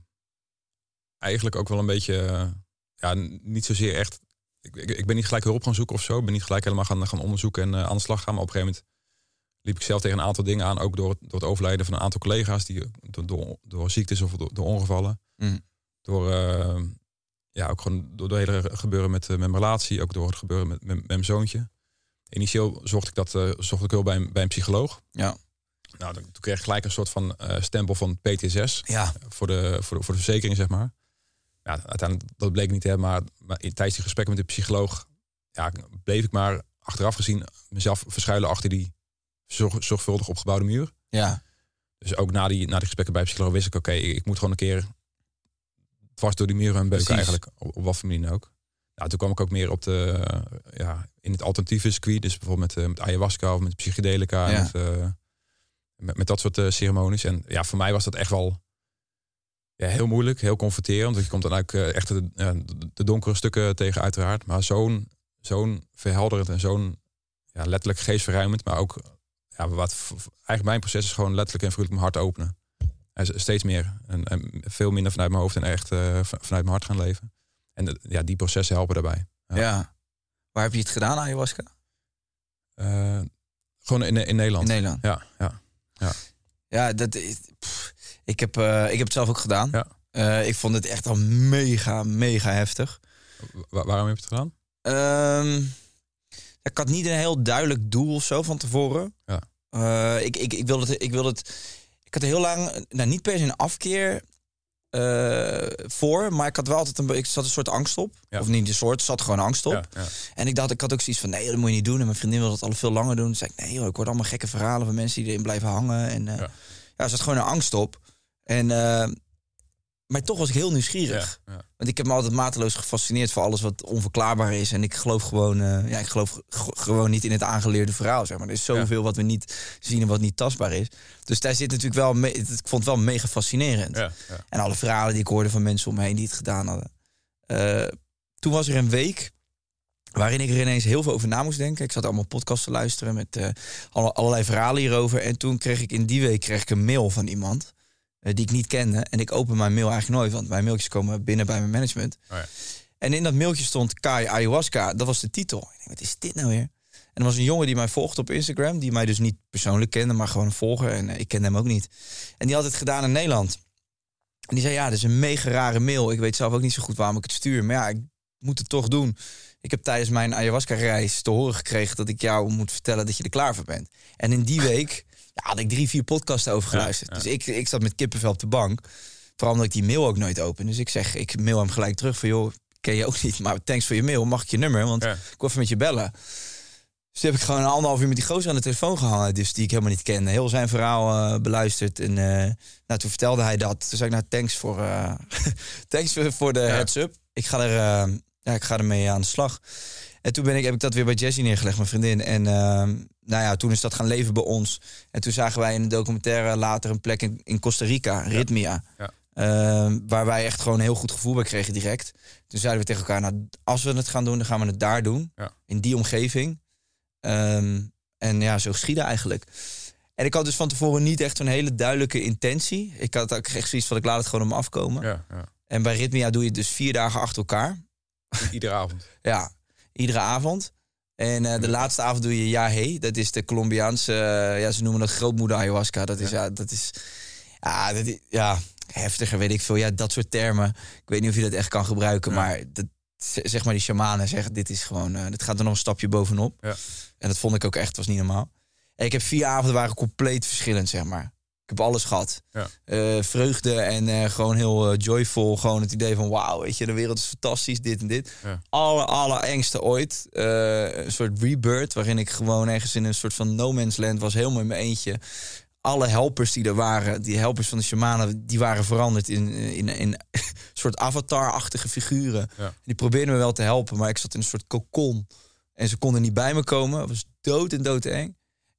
eigenlijk ook wel een beetje, eh, ja, niet zozeer echt. Ik, ik, ik ben niet gelijk hulp gaan zoeken of zo. Ik ben niet gelijk helemaal gaan, gaan onderzoeken en eh, aan de slag gaan. Maar op een gegeven moment liep ik zelf tegen een aantal dingen aan. Ook door het, door het overlijden van een aantal collega's die door, door, door ziektes of door, door ongevallen. Mm. Door, ehm, ja, ook gewoon door het hele gebeuren met, eh, met mijn relatie. Ook door het gebeuren met, met, met mijn zoontje. Initieel zocht ik dat eh, zocht ik hulp bij, een- bij een psycholoog. Ja. Nou, dan, toen kreeg ik gelijk een soort van eh, stempel van PTSS Ja, voor de, voor de, voor de verzekering, zeg maar. Ja, uiteindelijk, dat bleek niet te hebben, maar, maar in- tijdens die gesprekken met de psycholoog, ja, bleef ik maar achteraf gezien mezelf verschuilen achter die zorg, zorgvuldig opgebouwde muur. ja, Dus ook na die, na die gesprekken bij psycholoog wist ik, oké, ik, ik moet gewoon een keer dwars door die muur en beuken eigenlijk, op, op wat voor manier ook. Nou, toen kwam ik ook meer op de, eh, ja, in het alternatieve circuit, dus bijvoorbeeld met, eh, met ayahuasca of met psychedelica. en Ja. Met, eh, met, met dat soort ceremonies. En ja, voor mij was dat echt wel ja, heel moeilijk, heel confronterend. Want je komt dan eigenlijk echt de- de donkere stukken tegen uiteraard. Maar zo'n zo'n verhelderend en zo'n ja, letterlijk geestverruimend. Maar ook, ja, wat eigenlijk mijn proces is gewoon letterlijk en vrolijk mijn hart openen. En steeds meer. En, en veel minder vanuit mijn hoofd en echt eh, vanuit mijn hart gaan leven. En de- ja, die processen helpen daarbij. ja. Ja. Waar heb je het gedaan, ayahuasca? Eh, gewoon in, in Nederland. In Nederland. Ja, ja. Ja, dat is, pff, ik, heb, eh, ik heb het zelf ook gedaan. Ja. Ik vond het echt al mega, mega heftig. Wa- waarom heb je het gedaan? Ehm, ik had niet een heel duidelijk doel of zo van tevoren. Ja. Eh, ik, ik, ik, wilde het, ik wilde het. Ik had er heel lang, nou niet per se een afkeer eh, voor, maar ik had wel altijd een, ik zat een soort angst op. Ja. Of niet een soort, zat gewoon angst op. Ja, ja. En ik dacht, ik had ook zoiets van, nee, dat moet je niet doen. En mijn vriendin wilde dat al veel langer doen. Toen zei ik, nee, joh, ik hoor allemaal gekke verhalen van mensen die erin blijven hangen. En eh, Ja. er zat gewoon een angst op. En, maar toch was ik heel nieuwsgierig. Ja, ja. Want ik heb me altijd mateloos gefascineerd voor alles wat onverklaarbaar is. En ik geloof gewoon, eh, ja, ik geloof gewoon niet in het aangeleerde verhaal. Zeg maar. Er is zoveel wat we niet zien en wat niet tastbaar is. Dus daar zit natuurlijk wel, me- ik vond het wel mega fascinerend. En alle verhalen die ik hoorde van mensen om me heen die het gedaan hadden. Eh, toen was er een week waarin ik er ineens heel veel over na moest denken. Ik zat allemaal podcasts te luisteren met alle- allerlei verhalen hierover. En toen kreeg ik in die week kreeg ik een mail van iemand die ik niet kende. En ik open mijn mail eigenlijk nooit, want mijn mailtjes komen binnen bij mijn management. Oh ja. En in dat mailtje stond Kai Ayahuasca. Dat was de titel. Ik denk, wat is dit nou weer? En er was een jongen die mij volgt op Instagram, die mij dus niet persoonlijk kende, maar gewoon een volger. En eh, ik kende hem ook niet. En die had het gedaan in Nederland. En die zei, ja, dat is een mega rare mail. Ik weet zelf ook niet zo goed waarom ik het stuur. Maar ja, ik moet het toch doen. Ik heb tijdens mijn ayahuasca-reis te horen gekregen... dat ik jou moet vertellen dat je er klaar voor bent. En in die week ja, had ik drie, vier podcasts over geluisterd. ja. Dus ik, ik zat met kippenvel op de bank. Vooral omdat ik die mail ook nooit open. Dus ik zeg, ik mail hem gelijk terug van... joh, ken je ook niet, maar thanks voor je mail. Mag ik je nummer? Want ik wil even met je bellen. Dus heb ik gewoon een anderhalf uur met die gozer aan de telefoon gehangen. Dus die ik helemaal niet kende. Heel zijn verhaal eh, beluisterd. En eh, nou, toen vertelde hij dat. Toen zei ik, nou, thanks voor, eh, thanks voor, voor de heads-up. Ik ga er, ja, ik ga ermee aan de slag. En toen ben ik, heb ik dat weer bij Jessie neergelegd, mijn vriendin. En eh, nou ja, toen is dat gaan leven bij ons. En toen zagen wij in de documentaire later een plek in, in Costa Rica, Ritmia. Ja. Ehm, waar wij echt gewoon een heel goed gevoel bij kregen direct. Toen zeiden we tegen elkaar, nou, als we het gaan doen, dan gaan we het daar doen. Ja. In die omgeving. Ehm, en ja, zo geschieden eigenlijk. En ik had dus van tevoren niet echt zo'n hele duidelijke intentie. Ik had ook echt zoiets van, ik laat het gewoon om me afkomen. Ja, ja. En bij Ritmia doe je het dus vier dagen achter elkaar. Iedere avond. Ja, iedere avond. En eh, de laatste avond doe je Ja Hey. Dat is de Colombiaanse, eh, ja, ze noemen dat grootmoeder ayahuasca. Dat is, ja, dat is, ja, dat is, ja, heftiger weet ik veel. Ja, dat soort termen. Ik weet niet of je dat echt kan gebruiken, Ja. maar dat, zeg maar die shamanen zeggen, dit is gewoon, eh, dit gaat er nog een stapje bovenop. Ja. En dat vond ik ook echt, was niet normaal. En ik heb vier avonden waren compleet verschillend, zeg maar. Ik heb alles gehad. Ja. Eh, vreugde en eh, gewoon heel eh, joyful. Gewoon het idee van wauw, weet je, de wereld is fantastisch, dit en dit. Ja. Alle, alle engste ooit. Een soort rebirth, waarin ik gewoon ergens in een soort van no man's land was, helemaal in mijn eentje. Alle helpers die er waren, die helpers van de shamanen, die waren veranderd in, in, in een soort avatar-achtige figuren. Ja. Die probeerden me wel te helpen, maar ik zat in een soort kokon. En ze konden niet bij me komen. Het was dood en dood eng.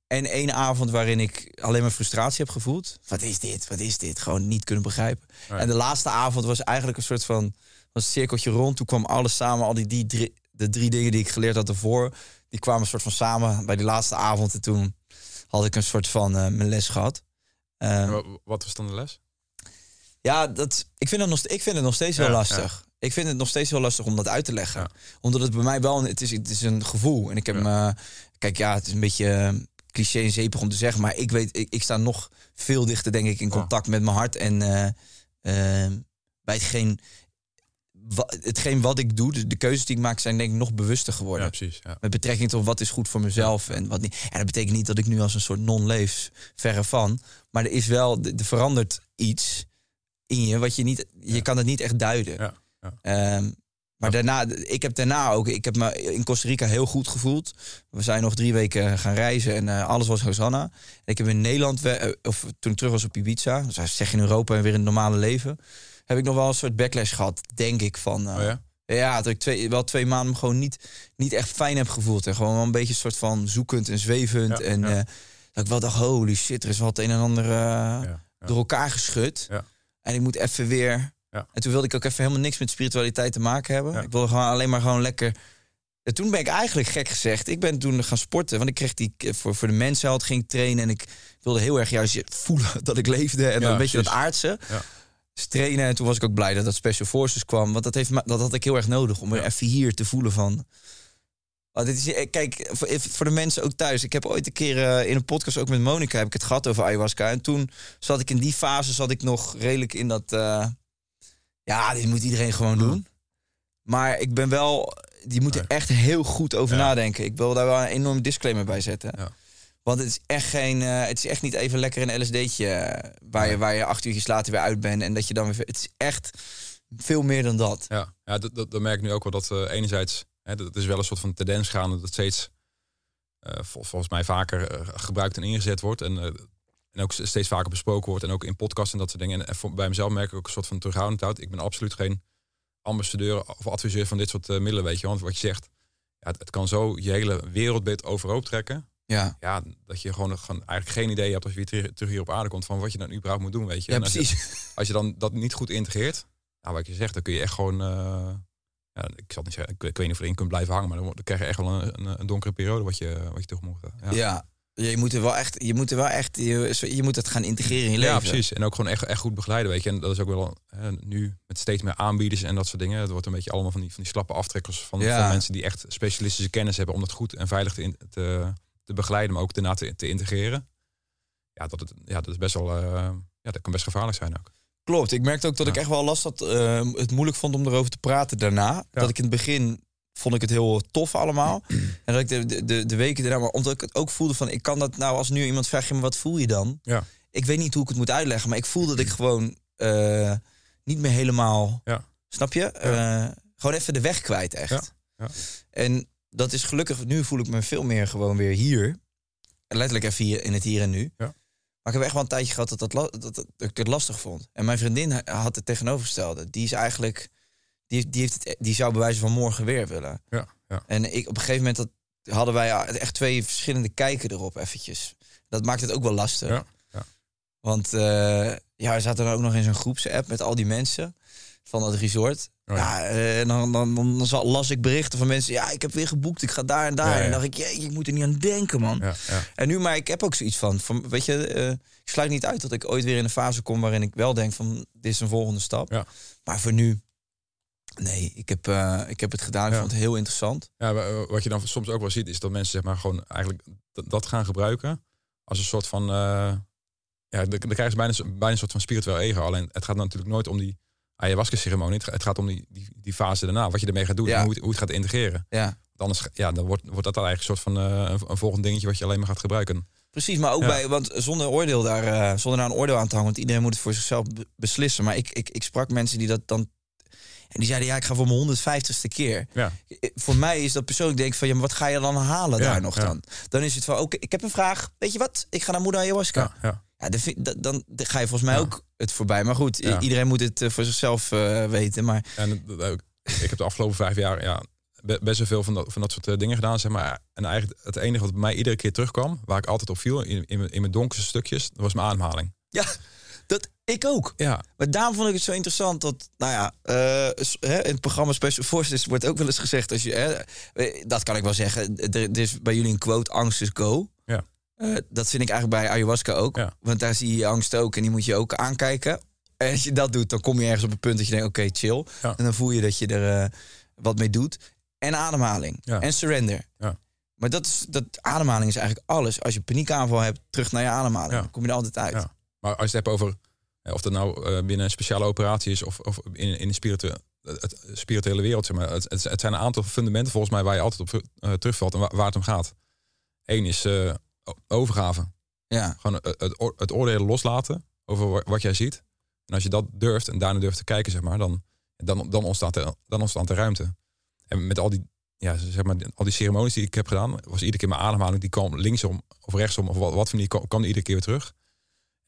En één avond waarin ik alleen maar frustratie heb gevoeld. Wat is dit? Wat is dit? Gewoon niet kunnen begrijpen. En de laatste avond was eigenlijk een soort van was een cirkeltje rond. Toen kwam alles samen. Al die, die drie, de drie dingen die ik geleerd had ervoor, die kwamen een soort van samen bij die laatste avond. En toen had ik een soort van eh, mijn les gehad. Eh, wa- Wat was dan de les? ja, dat, ik, vind het nog, ik vind het nog steeds wel Ja, lastig. Ik vind het nog steeds wel lastig om dat uit te leggen. Ja. Omdat het bij mij wel, het is, het is een gevoel. En ik heb me, kijk ja, het is een beetje cliché en zeepig om te zeggen. Maar ik weet, ik, ik sta nog veel dichter denk ik in Ja. contact met mijn hart. En eh, eh, bij hetgeen, wa- hetgeen wat ik doe, de, de keuzes die ik maak, zijn denk ik nog bewuster geworden. Ja, precies. Ja. Met betrekking tot wat is goed voor mezelf en wat niet. En dat betekent niet dat ik nu als een soort non leef, verre van. Maar er is wel, er er verandert iets in je, wat je niet, je kan het niet echt duiden. Ehm, maar daarna, ik heb daarna ook, ik heb me in Costa Rica heel goed gevoeld. We zijn nog drie weken gaan reizen en eh, alles was Hosanna. En ik heb in Nederland, we- eh, of toen ik terug was op Ibiza, dus zeg in Europa en weer in het normale leven, heb ik nog wel een soort backlash gehad, denk ik, van... eh, Oh ja? ja, dat ik twee, wel twee maanden me gewoon niet, niet echt fijn heb gevoeld. En gewoon wel een beetje een soort van zoekend en zwevend. Ja, en ja. dat ik wel dacht, holy shit, er is wat een en ander door elkaar geschud. Ja. En ik moet even weer... Ja. En toen wilde ik ook even helemaal niks met spiritualiteit te maken hebben. Ja. Ik wilde gewoon alleen maar gewoon lekker... En toen ben ik eigenlijk gek gezegd. Ik ben toen gaan sporten. Want ik kreeg die voor, voor de mensenheld ging ik trainen. En ik wilde heel erg juist voelen dat ik leefde. En dan een beetje dat aardse. Ja. Dus trainen. En toen was ik ook blij dat dat Special Forces kwam. Want dat, heeft, dat had ik heel erg nodig. Om weer Ja. even hier te voelen van... Oh, dit is, eh, kijk, voor, voor de mensen ook thuis. Ik heb ooit een keer eh, in een podcast ook met Monica heb ik het gehad over ayahuasca. En toen zat ik in die fase zat ik nog redelijk in dat. eh, ja, dit moet iedereen gewoon doen. Maar ik ben wel. Die moeten echt heel goed over Ja. nadenken. Ik wil daar wel een enorm disclaimer bij zetten. Ja. Want het is echt geen. eh, het is echt niet even lekker een LSD'tje. eh, waar, je, waar je acht uurtjes later weer uit bent. En dat je dan weer. Het is echt veel meer dan dat. Ja, ja dat, dat, dat merk ik nu ook wel dat eh, enerzijds, hè, dat is wel een soort van tendens gaande dat steeds, vol- volgens mij vaker gebruikt en ingezet wordt. En, en ook steeds vaker besproken wordt. En ook in podcasts en dat soort dingen. En, en voor- bij mezelf merk ik ook een soort van terughoudendheid. Ik ben absoluut geen ambassadeur of adviseur van dit soort eh, middelen, weet je. Want wat je zegt, ja, het, het kan zo je hele wereldbeeld overhoop trekken. Ja, Ja, dat je gewoon, gewoon eigenlijk geen idee hebt als je weer terug, hier op aarde komt van wat je dan überhaupt moet doen, weet je. ja En als je- precies. als je dan dat niet goed integreert, nou, wat je zegt, dan kun je echt gewoon. eh, ja, ik zal niet zeggen, ik, ik weet niet of je erin kunt blijven hangen, maar dan, dan krijg je echt wel een, een, een donkere periode wat je, wat je tegemoet gaat. Ja. Ja. Je moet er wel echt, je moet er wel echt, je, je moet het gaan integreren in je leven. Ja, precies. En ook gewoon echt, echt goed begeleiden, weet je. En dat is ook wel hè, nu met steeds meer aanbieders en dat soort dingen. Het wordt een beetje allemaal van die, van die slappe aftrekkers van, Ja. van mensen die echt specialistische kennis hebben om dat goed en veilig te, te, te begeleiden, maar ook daarna te, te integreren. Ja, dat, het, ja, dat is best wel, eh, ja, dat kan best gevaarlijk zijn ook. Klopt. Ik merkte ook dat ik echt wel last had, eh, het moeilijk vond om erover te praten daarna. Dat ik in het begin vond ik het heel tof allemaal. en dat ik de, de, de, de weken daarna, maar omdat ik het ook voelde van, ik kan dat nou als nu iemand vraagt, ja, maar wat voel je dan? Ja. Ik weet niet hoe ik het moet uitleggen, maar ik voelde dat ik gewoon eh, niet meer helemaal, Ja. snap je? Eh, gewoon even de weg kwijt echt. Ja. Ja. En dat is gelukkig, nu voel ik me veel meer gewoon weer hier. Letterlijk even hier in het hier en nu. Ja. Maar ik heb echt wel een tijdje gehad dat, dat, dat, dat ik het lastig vond. En mijn vriendin had het tegenovergestelde. Die is eigenlijk, die, die, heeft het, die zou bij wijze van morgen weer willen. Ja, ja. En ik, op een gegeven moment dat, hadden wij echt twee verschillende kijken erop eventjes. Dat maakt het ook wel lastig. Ja, ja. Want eh, Ja, we zaten dan ook nog in zo'n groepsapp met al die mensen van dat resort. Oh ja, eh, en dan, dan, dan, dan las ik berichten van mensen. Ja, ik heb weer geboekt. Ik ga daar en daar. En dan dacht ik, jeetje, ik moet er niet aan denken, man. Ja, ja. En nu, maar ik heb ook zoiets van, van weet je, eh, ik sluit niet uit dat ik ooit weer in een fase kom waarin ik wel denk van, dit is een volgende stap. Ja. Maar voor nu, nee, ik heb, eh, ik heb het gedaan. Ik Ja. vond het heel interessant. Ja, eh, wat je dan soms ook wel ziet, is dat mensen zeg maar gewoon eigenlijk dat- gaan gebruiken als een soort van. eh, ja, dan krijgen ze bijna, een- bijna een soort van spiritueel ego. Alleen het gaat natuurlijk nooit om die ayahuasca-ceremonie. Het, ga- het gaat om die, die, die fase daarna, wat je ermee gaat doen Ja. en hoe het, hoe het gaat integreren. Ja. Want anders ja, dan wordt, wordt dat dan eigenlijk een soort van een, een volgend dingetje wat je alleen maar gaat gebruiken. Precies, maar ook Ja. bij, want zonder oordeel daar, zonder daar een oordeel aan te hangen, want iedereen moet het voor zichzelf be- beslissen. Maar ik, ik, ik sprak mensen die dat dan, en die zeiden, ja, ik ga voor mijn 150ste keer. Ja. Eh, Voor mij is dat persoonlijk denk ik van, ja, maar wat ga je dan halen Ja, daar nog ja. dan? Dan is het van, oké, ik heb een vraag. Weet je wat? Ik ga naar moeder ayahuasca. Ja, ja. Ja, dan, vind- dan, dan ga je volgens mij ook het voorbij. Maar goed, iedereen moet het eh, voor zichzelf eh, weten. Maar En ook. ik heb de afgelopen vijf jaar ja, be- best wel veel van dat, van dat soort eh, dingen gedaan. Zeg maar. En eigenlijk het enige wat bij mij iedere keer terugkwam, waar ik altijd op viel, in, in, mijn- in mijn donkerste stukjes, dat was mijn ademhaling. ja, ik ook. Ja, Maar daarom vond ik het zo interessant dat, nou ja, eh, in het programma Special Forces wordt ook wel eens gezegd, als je, dat kan ik wel zeggen, er, er is bij jullie een quote, angst is go. Ja. Eh, dat vind ik eigenlijk bij ayahuasca ook, Ja. want daar zie je angst ook en die moet je ook aankijken. En als je dat doet, dan kom je ergens op een punt dat je denkt, oké, chill. Ja. En dan voel je dat je er eh, wat mee doet. En ademhaling. Ja. En surrender. Ja. Maar dat, is, dat ademhaling is eigenlijk alles. Als je paniekaanval hebt, terug naar je ademhaling. Dan kom je er altijd uit. Ja. Maar als je het hebt over of dat nou eh, binnen een speciale operatie is of, of in, in de spiritu het, spirituele wereld, zeg maar. Het, het, het zijn een aantal fundamenten volgens mij waar je altijd op eh, terugvalt en waar, waar het om gaat. Eén is eh, overgave. Ja. Gewoon het, het, oor- het oordelen loslaten over wa- wat jij ziet. En als je dat durft en daarna durft te kijken, zeg maar, dan, dan, dan, ontstaat, er, dan ontstaat er ruimte. En met al die, ja, zeg maar, al die ceremonies die ik heb gedaan, was iedere keer mijn ademhaling, die kwam linksom of rechtsom of wat, wat van die kwam, iedere keer weer terug.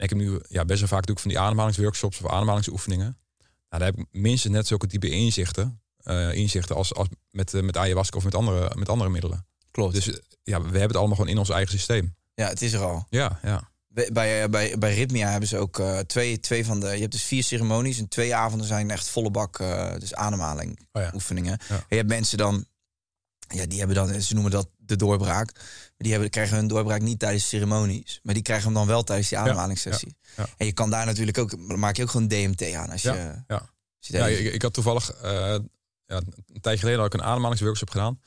En ik heb nu ja, best wel vaak doe ik van die ademhalingsworkshops of ademhalingsoefeningen. Nou, daar heb ik minstens net zulke diepe inzichten, eh, inzichten als, als met, eh, met ayahuasca of met andere, met andere middelen. Klopt. Dus eh, ja, we hebben het allemaal gewoon in ons eigen systeem. Ja, het is er al. Ja, ja. Bij, bij, bij, Rhythmia hebben ze ook twee, twee van de... Je hebt dus vier ceremonies en twee avonden zijn echt volle bak, dus ademhaling Oh ja. oefeningen. Ja. En je hebt mensen dan, ja, die hebben dan, ze noemen dat de doorbraak. Maar die hebben, krijgen hun doorbraak niet tijdens ceremonies. Maar die krijgen hem dan wel tijdens die ademhalingssessie. ja. En je kan daar natuurlijk ook, maak je ook gewoon DMT aan als je... Ja, als je ik, ik had toevallig ja, een tijdje geleden had ik een ademhalingsworkshop gedaan.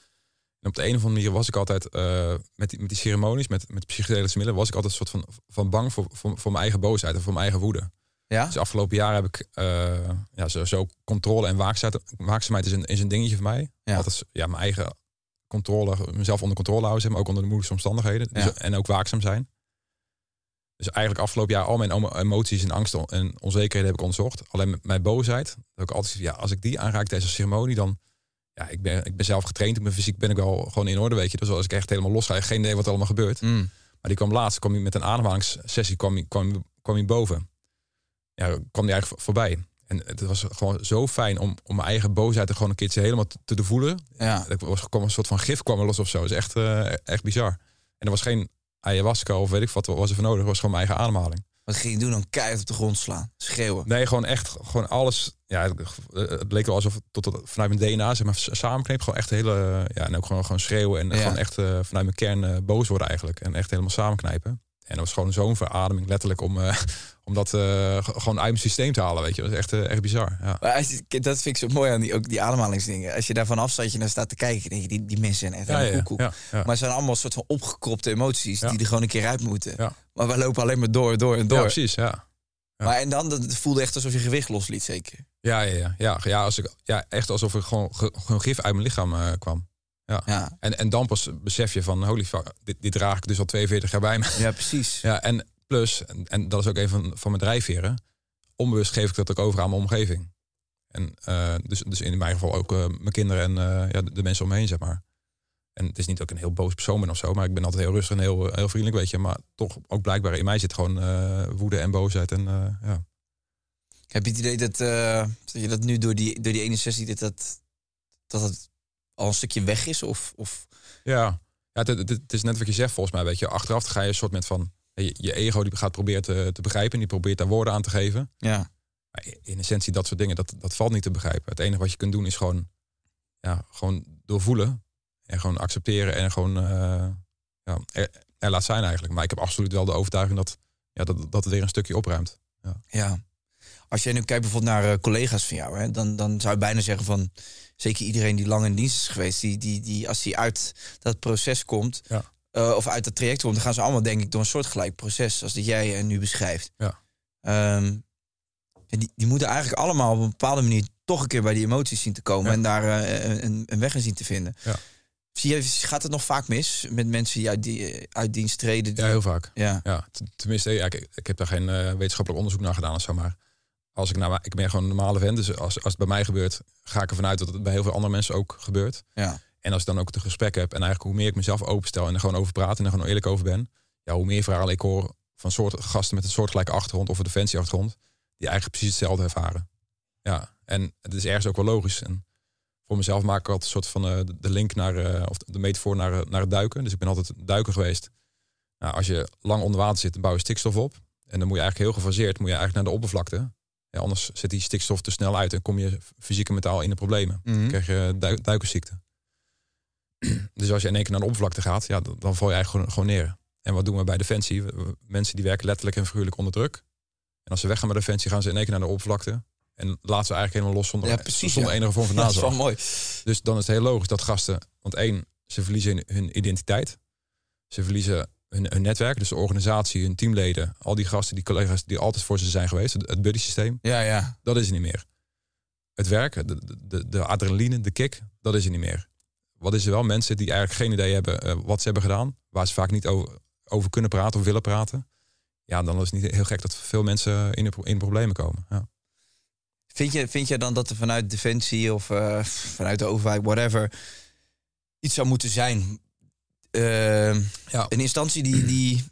En op de een of andere manier was ik altijd eh, met, die, met die ceremonies, met, met psychedelische middelen, was ik altijd een soort van, van bang voor, voor, voor mijn eigen boosheid en voor mijn eigen woede. ja? Dus afgelopen jaar heb ik eh, ja, zo, zo controle en waakzaamheid, waakzaamheid is, een, is een dingetje voor mij. Ja. Altijd ja, mijn eigen controle, mezelf onder controle houden, maar, ook onder de moeilijkste omstandigheden. Dus- en ook waakzaam zijn. Dus eigenlijk afgelopen jaar al mijn emo- emoties en angsten en onzekerheden heb ik onderzocht. Alleen met mijn boosheid, dat ik altijd ja, als ik die aanraak tijdens een ceremonie, dan ja, ik ben, ik ben zelf getraind, ben fysiek ben ik wel gewoon in orde, weet je. Dus als ik echt helemaal los ga, geen idee wat er allemaal gebeurt. Mm. Maar die kwam laatst, kwam hij met een ademhalingssessie, kwam hij, kwam, kwam boven. Ja, kwam hij eigenlijk vo- voorbij. En het was gewoon zo fijn om, om mijn eigen boosheid er gewoon een keertje helemaal te, te voelen. Ja. Er was, kwam een soort van gif kwam er los of zo. Dat is echt, eh, echt bizar. En er was geen ayahuasca of weet ik wat was er voor nodig. Het was gewoon mijn eigen ademhaling. Wat ging je doen dan? Keihard op de grond slaan. Schreeuwen. Nee, gewoon echt, gewoon alles. Ja, het, het leek wel alsof tot, tot vanuit mijn DNA zeg maar, samenkneep. Gewoon echt hele, ja, en ook gewoon, gewoon schreeuwen en Ja. gewoon echt eh, vanuit mijn kern eh, boos worden eigenlijk. En echt helemaal samenknijpen. En dat was gewoon zo'n verademing, letterlijk, om, eh, om dat eh, gewoon uit mijn systeem te halen, weet je. Dat is echt, eh, echt bizar, ja. Maar als je- dat vind ik zo mooi aan die, ook die ademhalingsdingen. Als je daar vanaf staat, je naar staat te kijken, denk je, die, die mensen zijn echt Ja, koekoek. ja. Maar het zijn allemaal een soort van opgekropte emoties die er gewoon een keer uit moeten. Maar we lopen alleen maar door, door en door. Ja, precies, ja. Maar en dan, dat het voelde echt alsof je gewicht losliet, zeker. Ja, ja, ja. Ja, ja, als ik, ja echt alsof er gewoon, ge- gewoon gif uit mijn lichaam kwam. Ja, En, en dan pas besef je van, holy fuck, dit, dit draag ik dus al 42 jaar bij me. ja precies. Ja, en plus, en, en dat is ook een van, van mijn drijfveren, onbewust geef ik dat ook over aan mijn omgeving. En eh, dus, dus in mijn geval ook eh, mijn kinderen en eh, ja, de, de mensen om me heen, zeg maar. En het is niet dat ik een heel boos persoon ben of zo, maar ik ben altijd heel rustig en heel, heel vriendelijk, weet je. Maar toch ook blijkbaar in mij zit gewoon woede en boosheid. En, ja. Heb je het idee dat, dat je dat nu door die, door die ene sessie, dat, dat, dat het al een stukje weg is? Of, of Ja, ja het, het, het is net wat je zegt volgens mij, weet je. Achteraf ga je een soort met van, Je, je ego die gaat proberen te, te begrijpen. En die probeert daar woorden aan te geven. Ja. Maar in essentie, dat soort dingen, dat, dat valt niet te begrijpen. Het enige wat je kunt doen is gewoon, ja, gewoon doorvoelen. En gewoon accepteren en gewoon eh, ja, er, er laat zijn eigenlijk. Maar ik heb absoluut wel de overtuiging dat, ja, dat, dat het weer een stukje opruimt. Ja. Ja. Als jij nu kijkt bijvoorbeeld naar eh, collega's van jou, hè, dan, dan zou je bijna zeggen van zeker iedereen die lang in dienst is geweest, die, die, die als die uit dat proces komt, Ja. eh, of uit dat traject komt, dan gaan ze allemaal denk ik door een soortgelijk proces als dat jij eh, nu beschrijft. Ja. Ehm, en die, die moeten eigenlijk allemaal op een bepaalde manier toch een keer bij die emoties zien te komen Ja. en daar eh, een, een weg in zien te vinden. Ja. Zie je, gaat het nog vaak mis met mensen die uit, die, uit dienst treden? die- ja, heel vaak. ja. Ja, tenminste, ja, ik, ik heb daar geen wetenschappelijk onderzoek naar gedaan of zo, maar als ik nou, ik ben gewoon een normale vent, dus als, als het bij mij gebeurt, ga ik ervan uit dat het bij heel veel andere mensen ook gebeurt. Ja. En als ik dan ook het gesprek heb en eigenlijk hoe meer ik mezelf openstel en er gewoon over praat en er gewoon eerlijk over ben, ja, hoe meer verhalen ik hoor van soort gasten met een soortgelijke achtergrond of een defensieachtergrond, die eigenlijk precies hetzelfde ervaren. Ja, en het is ergens ook wel logisch. En voor mezelf maak ik altijd een soort van eh, de- de link naar, eh, of de metafoor naar, eh, naar het duiken. Dus ik ben altijd duiker geweest. Nou, als je lang onder water zit, dan bouw je stikstof op. En dan moet je eigenlijk heel gefaseerd, moet je eigenlijk naar de oppervlakte. Ja, anders zet die stikstof te snel uit en kom je fysiek en mentaal in de problemen. Mhm. Dan krijg je du duikersziekte. dus als je in één keer naar de oppervlakte gaat, ja, dan, dan val je eigenlijk gewoon, gewoon neer. En wat doen we bij Defensie? Mensen die werken letterlijk en figuurlijk onder druk. En als ze weggaan bij Defensie, gaan ze in één keer naar de oppervlakte. En laten ze eigenlijk helemaal los zonder, Ja, precies, zonder ja. enige vorm van Ja, dat is nazorg. wel mooi. Dus dan is het heel logisch dat gasten, want één, ze verliezen hun identiteit. Ze verliezen hun, hun netwerk, dus de organisatie, hun teamleden, al die gasten, die collega's die altijd voor ze zijn geweest, het, het buddy systeem, Ja, ja. dat is er niet meer. Het werk, de, de, de adrenaline, de kick, dat is er niet meer. Wat is er wel? Mensen die eigenlijk geen idee hebben eh, wat ze hebben gedaan, waar ze vaak niet over, over kunnen praten of willen praten. Ja, dan is het niet heel gek dat veel mensen in, de, in problemen komen. Ja. Vind je, vind je dan dat er vanuit Defensie of eh, vanuit de overheid, whatever, iets zou moeten zijn? Eh, Ja. Een instantie die, die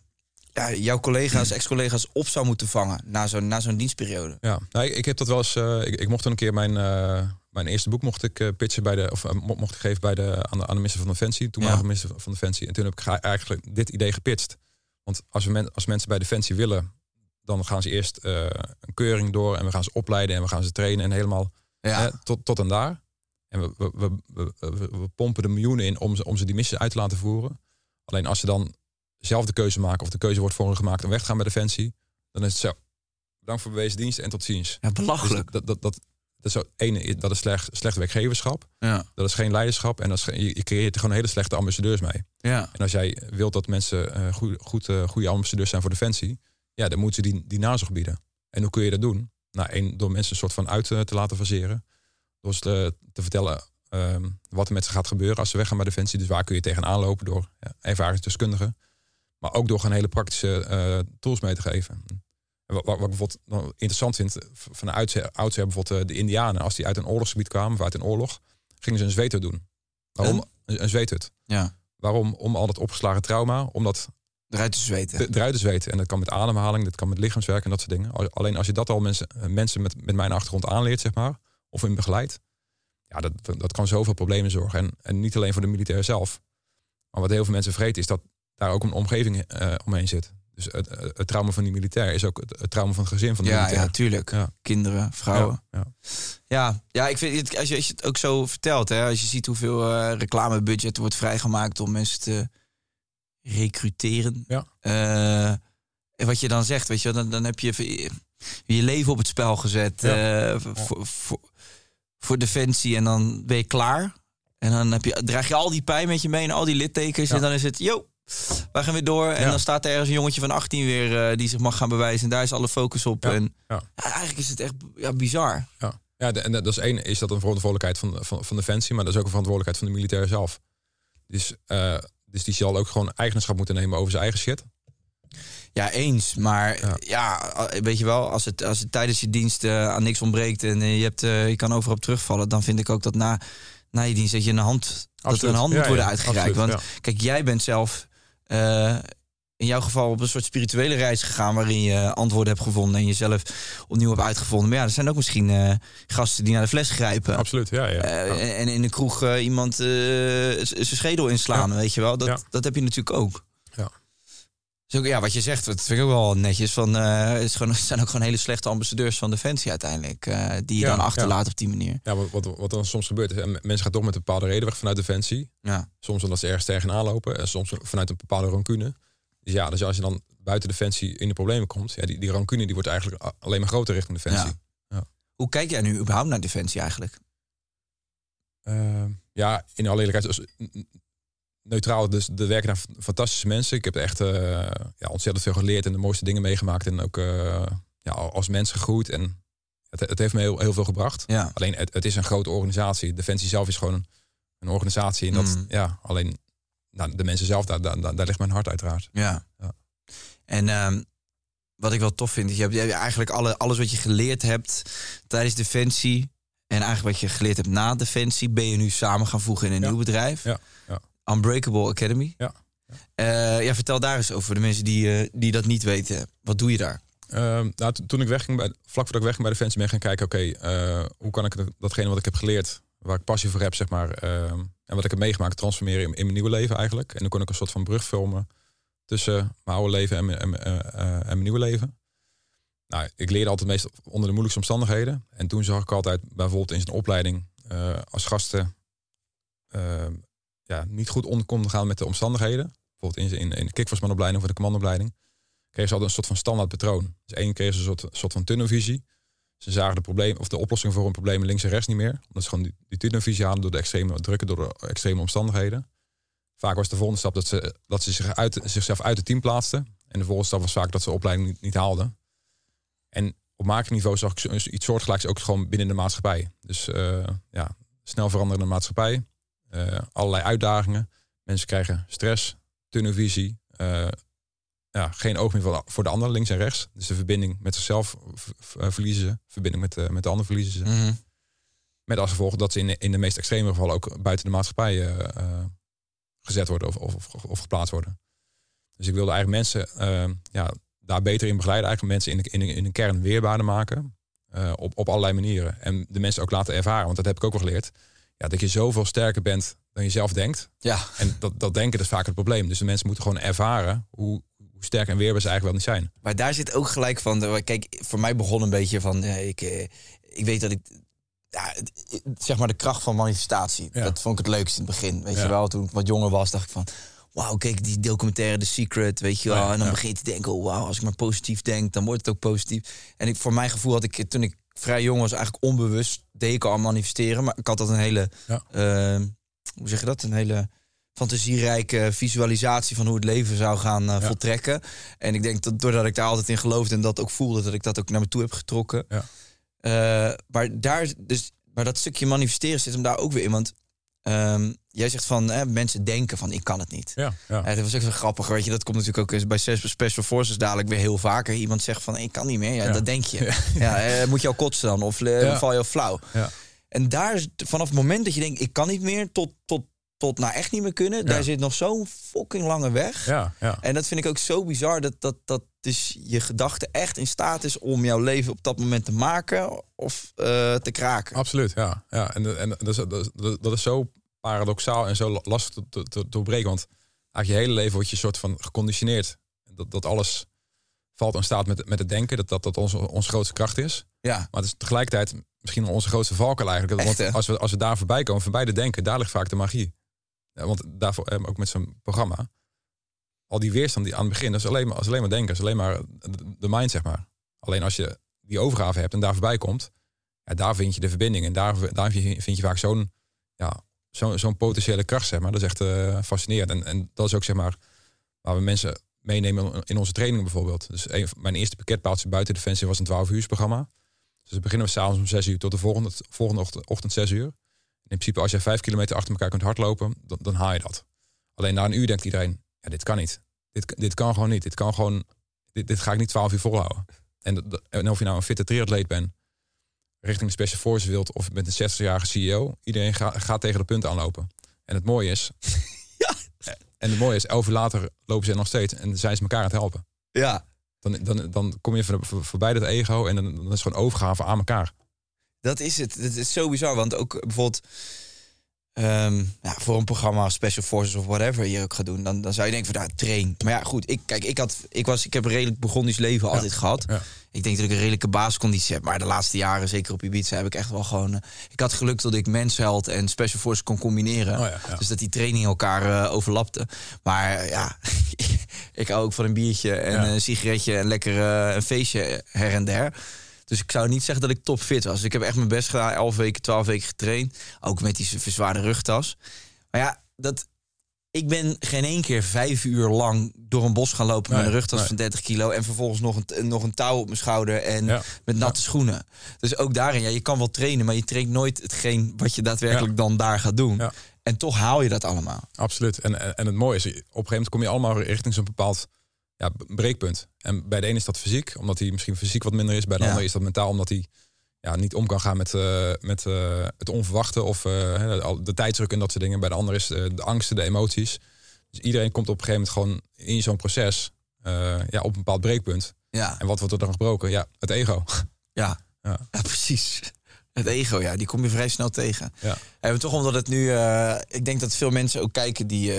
ja, jouw collega's, ex-collega's op zou moeten vangen na zo'n na zo'n dienstperiode? Ja, nou, ik, ik heb dat wel eens. eh, ik, ik mocht toen een keer mijn, eh, mijn eerste boek mocht ik eh, pitchen bij de of mo- mocht ik geven bij de aan de, aan de minister van Defensie, toenmalige Ja. minister van Defensie. En toen heb ik eigenlijk dit idee gepitcht. Want als, we men, als mensen bij Defensie willen, dan gaan ze eerst een keuring door en we gaan ze opleiden en we gaan ze trainen en helemaal Ja, tot, tot en daar. En we, we, we, we, we- we pompen de miljoenen in om ze, om ze die missie uit te laten voeren. Alleen als ze dan zelf de keuze maken of de keuze wordt voor hen gemaakt om weg te gaan bij Defensie, dan is het zo. Bedankt voor bewezen dienst en tot ziens. ja Dus belachelijk. dat, dat, dat, dat is zo, ene, dat is slecht, slecht werkgeverschap. Ja, Dat is geen leiderschap. En dat is, je creëert er gewoon hele slechte ambassadeurs mee. ja. En als jij wilt dat mensen eh, goed, goed, eh, goede ambassadeurs zijn voor Defensie, ja, dan moeten ze die, die nazorg bieden. En hoe kun je dat doen? Nou, één, door mensen een soort van uit eh, te laten faseren. Door ze te, te vertellen ehm, wat er met ze gaat gebeuren als ze weggaan bij Defensie. Dus waar kun je tegenaan lopen door ja, ervaringsdeskundigen. Maar ook door gewoon hele praktische eh, tools mee te geven. En Wat, wat, ik bijvoorbeeld interessant vind, van de oudsher, bijvoorbeeld eh, de Indianen, als die uit een oorlogsgebied kwamen, of uit een oorlog, gingen ze een zweethut doen. Waarom? Een, een zweethut. ja. Waarom? Om al dat opgeslagen trauma, om dat Eruit te zweten. te- eruit te zweten. En dat kan met ademhaling, dat kan met lichaamswerk en dat soort dingen. Al- Alleen als je dat al mensen, eh, mensen met, met mijn achtergrond aanleert, zeg maar, of in begeleidt, ja, dat, dat kan zoveel problemen zorgen. En, en niet alleen voor de militair zelf. Maar wat heel veel mensen vergeten is dat daar ook een omgeving eh, omheen zit. Dus het, het, trauma van die militair is ook het, het trauma van het gezin van de Ja, militair. ja, tuurlijk. Ja. Kinderen, vrouwen. Ja, ja. Ja, ja ik vind het, als, je, als je het ook zo vertelt, hè, als je ziet hoeveel eh, reclamebudget wordt vrijgemaakt om mensen te recruteren. Ja. Eh, en wat je dan zegt, weet je, dan, dan heb je je, leven op het spel gezet Ja. voor, voor, voor defensie en dan ben je klaar. En dan heb je, draag je al die pijn met je mee en al die littekens. Ja. En dan is het, yo, wij gaan weer door. En Ja. dan staat er ergens een jongetje van 18 weer eh, die zich mag gaan bewijzen. En daar is alle focus op. Ja. En eigenlijk is het echt ja, bizar. Ja, ja de- en dat is één, is dat een verantwoordelijkheid van, van, van Defensie, maar dat is ook een verantwoordelijkheid van de militair zelf. Dus, eh, dus die zal ook gewoon eigenaarschap moeten nemen over zijn eigen shit. Ja, eens. Maar Ja. ja, weet je wel, als het, als het tijdens je dienst eh, aan niks ontbreekt en eh, je, hebt, eh, je kan overal op terugvallen, dan vind ik ook dat na, na je dienst dat je een hand, dat er een hand Ja, moet worden ja, uitgereikt. absoluut, Want kijk, jij bent zelf in jouw geval op een soort spirituele reis gegaan waarin je antwoorden hebt gevonden en jezelf opnieuw hebt uitgevonden. Maar ja, er zijn ook misschien gasten die naar de fles grijpen. Absoluut, ja. ja. Ja. en, en in de kroeg iemand zijn schedel inslaan, weet je wel. Dat, dat heb je natuurlijk ook. Ja. Ook, ja, wat je zegt, dat vind ik ook wel netjes. Van, eh, het, is gewoon, het zijn ook gewoon hele slechte ambassadeurs van Defensie uiteindelijk. eh, die je Ja, dan achterlaat ja. op die manier. Ja, wat, wat, wat dan soms gebeurt is, en mensen gaan toch met een bepaalde reden weg vanuit Defensie. Ja. Soms omdat ze ergens tegenaan lopen en soms vanuit een bepaalde rancune. Dus ja, dus als je dan buiten Defensie in de problemen komt, ja, die, die rancune die wordt eigenlijk alleen maar groter richting Defensie. Hoe kijk jij nu überhaupt naar Defensie eigenlijk? Ehm, ja, in alle eerlijkheid, neutraal, dus er werken daar fantastische mensen. Ik heb echt eh, ja, ontzettend veel geleerd en de mooiste dingen meegemaakt. En ook eh, ja, als mens gegroeid. En het, het heeft me heel, heel veel gebracht. Ja. Alleen het, het is een grote organisatie. Defensie zelf is gewoon een, een organisatie. En dat, Mm. ja, alleen nou, de mensen zelf, daar, daar, daar ligt mijn hart uiteraard. Ja. Ja. En ehm, wat ik wel tof vind, is je hebt, je hebt eigenlijk alle, alles wat je geleerd hebt tijdens Defensie en eigenlijk wat je geleerd hebt na Defensie, ben je nu samen gaan voegen in een Ja. nieuw bedrijf. Ja, ja. Unbreakable Academy. Ja. Eh, ja, vertel daar eens over voor de mensen die, eh, die dat niet weten. Wat doe je daar? Ehm, nou, to- toen ik wegging, bij, vlak voordat ik wegging bij Defensie, ben ik gaan kijken, oké, eh, hoe kan ik dat- datgene wat ik heb geleerd, waar ik passie voor heb, zeg maar, ehm, en wat ik heb meegemaakt, transformeren in, in mijn nieuwe leven eigenlijk. En dan kon ik een soort van brug filmen tussen mijn oude leven en mijn, en, mijn, en mijn nieuwe leven. Nou, ik leerde altijd meest onder de moeilijkste omstandigheden. En toen zag ik altijd bijvoorbeeld in zijn opleiding als gasten ehm, niet goed om konden gaan met de omstandigheden. Bijvoorbeeld in, in, in de kickforcemanopleiding of de commandoopleiding kregen ze altijd een soort van standaard patroon. Dus één kregen ze een soort, soort van tunnelvisie. Ze zagen de probleem of de oplossing voor een probleem links en rechts niet meer. Omdat ze gewoon die, tunnelvisie hadden door de extreme drukken, door de extreme omstandigheden. Vaak was de volgende stap dat ze, dat ze uit, zichzelf uit het team plaatsten. En de volgende stap was vaak dat ze de opleiding niet, niet haalden. En op macroniveau zag ik iets soortgelijks ook gewoon binnen de maatschappij. Dus eh, ja, snel veranderende maatschappij. Eh, allerlei uitdagingen. Mensen krijgen stress, tunnelvisie. eh, ja, geen oog meer voor de, ander, links en rechts. Dus de verbinding met zichzelf eh, verliezen ze. Verbinding met, met de ander verliezen ze. Mhm. Met als gevolg dat ze in, de- in de meest extreme gevallen ook buiten de maatschappij gezet worden of, of, of, of geplaatst worden. Dus ik wilde eigenlijk mensen ja, daar beter in begeleiden. Eigenlijk mensen in de, in de, in de kern weerbaarder maken. op, op allerlei manieren. En de mensen ook laten ervaren. Want dat heb ik ook wel geleerd. Ja, dat je zoveel sterker bent dan je zelf denkt. Ja, En dat, dat denken is vaak het probleem. Dus de mensen moeten gewoon ervaren hoe, hoe sterk en weerbaar ze eigenlijk wel niet zijn. maar daar zit ook gelijk van. de- Kijk, voor mij begon een beetje van. eh, ik, eh, ik weet dat ik. Ja, zeg maar de kracht van manifestatie. Ja. Dat vond ik het leukste in het begin. Weet Ja. je wel, toen ik wat jonger was, dacht ik van. Wauw, kijk, die documentaire The Secret, weet je wel. En dan begin je te denken, oh wauw, als ik maar positief denk, dan wordt het ook positief. En ik, voor mijn gevoel had ik, toen ik vrij jong was, eigenlijk onbewust, deed ik al aan manifesteren. Maar ik had dat een hele, Ja. eh, hoe zeg je dat? Een hele fantasierijke visualisatie van hoe het leven zou gaan Ja. voltrekken. En ik denk dat doordat ik daar altijd in geloofde en dat ook voelde, dat ik dat ook naar me toe heb getrokken. Ja. Eh, maar, daar, dus, maar dat stukje manifesteren zit hem daar ook weer in. Want ehm, jij zegt van hè, mensen denken van ik kan het niet. Ja, dat was ook zo grappig, weet je. Dat komt natuurlijk ook eens bij Spe- Special Forces dadelijk weer heel vaker. Iemand zegt van, ik kan niet meer. Ja, Ja. dat denk je. Ja, eh, moet je al kotsen dan? Of eh, val je al flauw? Ja. En daar, is- vanaf het moment dat je denkt, ik kan niet meer, tot, tot, tot nou echt niet meer kunnen, daar zit nog zo'n fucking lange weg. ja, ja. En dat vind ik ook zo bizar, dat, dat, dat dus je gedachte echt in staat is om jouw leven op dat moment te maken of eh, te kraken. Absoluut, ja. ja. En, en dat, is, dat, is, dat is zo paradoxaal en zo lastig te, te, doorbreken. Want eigenlijk je hele leven word je soort van geconditioneerd. Dat, dat alles valt en staat met, met het denken. Dat dat, dat onze, onze grootste kracht is. Ja, Maar het is tegelijkertijd misschien onze grootste valkuil eigenlijk. Echt, Want als we, als we daar voorbij komen, voorbij de denken, daar ligt vaak de magie. Ja, want daarvoor, eh, ook met zo'n programma, al die weerstand die aan het begin, dat is alleen maar, alleen maar denken, dat is alleen maar de, de mind, zeg maar. Alleen als je die overgave hebt en daar voorbij komt, ja, daar vind je de verbinding. En daar, daar vind, je, vind je vaak zo'n ja, zo'n zo'n potentiële kracht, zeg maar. Dat is echt eh, fascinerend. En, en dat is ook, zeg maar, waar we mensen meenemen in onze trainingen bijvoorbeeld. Dus mijn eerste pakketpaaltje buiten Defensie was een 12 uur programma. Dus dan beginnen we s'avonds om 6 uur tot de volgende, volgende ochtend, ochtend 6 uur. In principe, als je vijf kilometer achter elkaar kunt hardlopen, dan, dan haal je dat. Alleen na een uur denkt iedereen, ja, dit kan niet. Dit, dit kan gewoon niet. Dit kan gewoon, dit, ga ik niet 12 uur volhouden. En, en of je nou een fitte triatleet bent, richting de Special Forces wilt, of je bent een 60-jarige CEO, iedereen ga- gaat tegen de punt aanlopen. En het mooie is, Ja. en het mooie is, elf uur later lopen ze er nog steeds en zijn ze elkaar aan het helpen. ja. Dan, dan, dan kom je voor, voor- voorbij dat ego en dan, dan is het gewoon overgave aan elkaar. Dat is het. Het is zo bizar. Want ook bijvoorbeeld. Ehm, ja, voor een programma Special Forces of whatever je ook gaat doen, dan, dan zou je denken van nou, train. Maar ja, goed, ik, kijk, ik, had, ik, was, ik heb een redelijk Burgondisch leven altijd gehad. Ja. Ik denk dat ik een redelijke basisconditie heb. Maar de laatste jaren, zeker op Ibiza, heb ik echt wel gewoon... eh, ik had geluk dat ik mensheld en Special Forces kon combineren. Oh. Dus dat die training elkaar eh, overlapte. Maar eh, ja, ik hou ook van een biertje en een sigaretje en lekker een feestje her en der. Dus ik zou niet zeggen dat ik topfit was. Ik heb echt mijn best gedaan, 11 weken, 12 weken getraind. Ook met die verzwaarde rugtas. Maar ja, dat, ik ben geen één keer vijf uur lang door een bos gaan lopen met een rugtas nee. van 30 kilo. En vervolgens nog een, nog een touw op mijn schouder en Ja. met natte schoenen. Dus ook daarin, ja, je kan wel trainen, maar je traint nooit hetgeen wat je daadwerkelijk dan daar gaat doen. En toch haal je dat allemaal. Absoluut. En, en en het mooie is, op een gegeven moment kom je allemaal richting zo'n bepaald ja, breekpunt. En bij de ene is dat fysiek, omdat hij misschien fysiek wat minder is. Bij de Ja. ander is dat mentaal, omdat hij ja, niet om kan gaan met, eh, met eh, het onverwachte of al- de tijdsdruk en dat soort dingen. Bij de ander is de angsten, de emoties. Dus iedereen komt op een gegeven moment gewoon in zo'n proces ja, op een bepaald breekpunt. Ja, En wat wordt er dan gebroken? Ja, het ego. ja. Ja. ja precies. Het ego, ja, die kom je vrij snel tegen. Ja. En toch omdat het nu, ik denk dat veel mensen ook kijken die,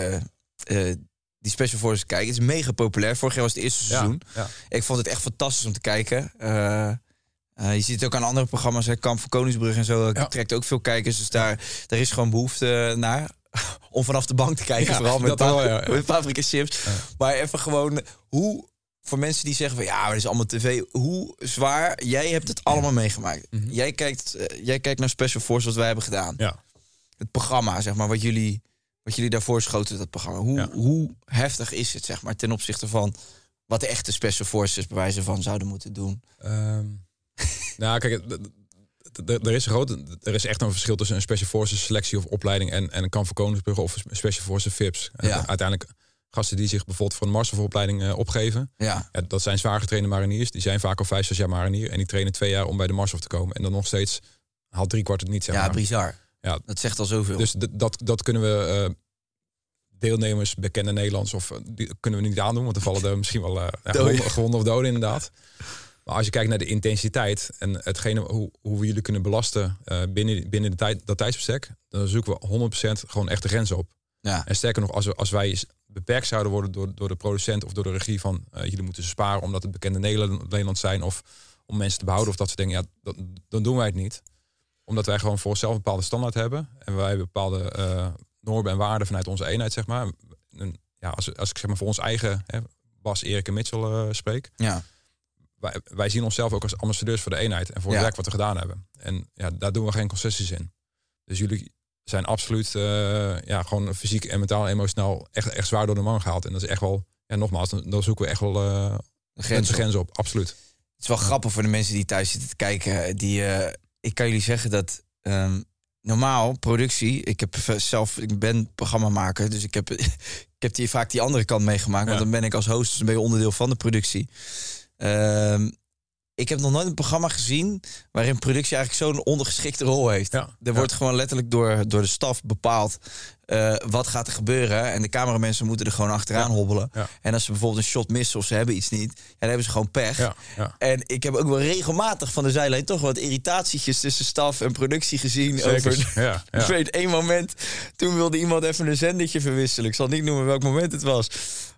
die Special Forces kijken. Het is mega populair. Vorig jaar was het eerste seizoen. Ja. Ik vond het echt fantastisch om te kijken. Eh, eh, je ziet het ook aan andere programma's, hè, Kamp van Koningsbrug en zo. Ja. Trekt ook veel kijkers. Dus daar, daar is gewoon behoefte naar. Om vanaf de bank te kijken, Ja, vooral met, met paprika chips. Maar even gewoon, hoe, voor mensen die zeggen van ja, maar dat is allemaal tv. Hoe zwaar, jij hebt het allemaal meegemaakt. jij, kijkt, eh, jij kijkt naar Special Force wat wij hebben gedaan. Ja. Het programma, zeg maar, wat jullie, wat jullie daarvoor schoten, dat programma. Hoe, Ja. hoe heftig is het, zeg maar, ten opzichte van wat de echte Special Forces bij wijze van zouden moeten doen? Ehm, nou, kijk, er is, groot, er is echt een verschil tussen een Special Forces selectie of opleiding en, en een kamp van Koningsbrugge of Special Forces VIPs. Ja. Uiteindelijk gasten die zich bijvoorbeeld voor een masteropleiding eh opgeven. Ja, Ja, dat zijn zwaar getrainde mariniers. Die zijn vaak al vijf, zes jaar marinier. En die trainen twee jaar om bij de Marshof te komen. En dan nog steeds haalt drie kwart het niet, zeg ja maar. bizar. Ja. Dat zegt al zoveel. Dus dat, dat kunnen we eh, deelnemers, bekende Nederlands, of eh, die kunnen we niet aandoen, want dan vallen er misschien wel gewonden, gewonden of doden inderdaad. Maar als je kijkt naar de intensiteit en hetgene hoe, hoe we jullie kunnen belasten binnen, binnen de tijd, dat tijdsbestek, dan zoeken we 100% gewoon echt de grens op. ja. En sterker nog, als, we, als wij beperkt zouden worden door, door de producent of door de regie van jullie moeten ze sparen omdat het bekende Nederland, zijn of om mensen te behouden of dat soort dingen, ja, dan doen wij het niet. Omdat wij gewoon voor onszelf een bepaalde standaard hebben en wij hebben bepaalde eh, normen en waarden vanuit onze eenheid, zeg maar. En, ja, als, als ik zeg maar voor ons eigen hè, Bas, Erik en Mitchell eh, spreek, ja. wij, wij zien onszelf ook als ambassadeurs voor de eenheid en voor het Ja. werk wat we gedaan hebben. En ja, daar doen we geen concessies in. Dus jullie zijn absoluut eh, ja, gewoon fysiek en mentaal en emotioneel echt, echt zwaar door de man gehaald. En dat is echt wel, ja, nogmaals, dan, dan zoeken we echt wel grens de op. grens op. Absoluut. Het is wel grappig voor de mensen die thuis zitten te kijken. Die, ik kan jullie zeggen dat ehm, normaal productie. Ik heb zelf, ik ben programmamaker, dus ik heb, ik heb die, vaak die andere kant meegemaakt. Want dan ben ik als host dus een beetje onderdeel van de productie. Ehm, ik heb nog nooit een programma gezien waarin productie eigenlijk zo'n ondergeschikte rol heeft. Ja, Er ja. wordt gewoon letterlijk door, door de staf bepaald eh, wat gaat er gebeuren. En de cameramensen moeten er gewoon achteraan Ja. hobbelen. Ja. En als ze bijvoorbeeld een shot missen of ze hebben iets niet, ja, dan hebben ze gewoon pech. Ja, ja. En ik heb ook wel regelmatig van de zijlijn toch wat irritatietjes tussen staf en productie gezien. Zeker. Over, Ik weet één moment, toen wilde iemand even een zendertje verwisselen. Ik zal niet noemen welk moment het was.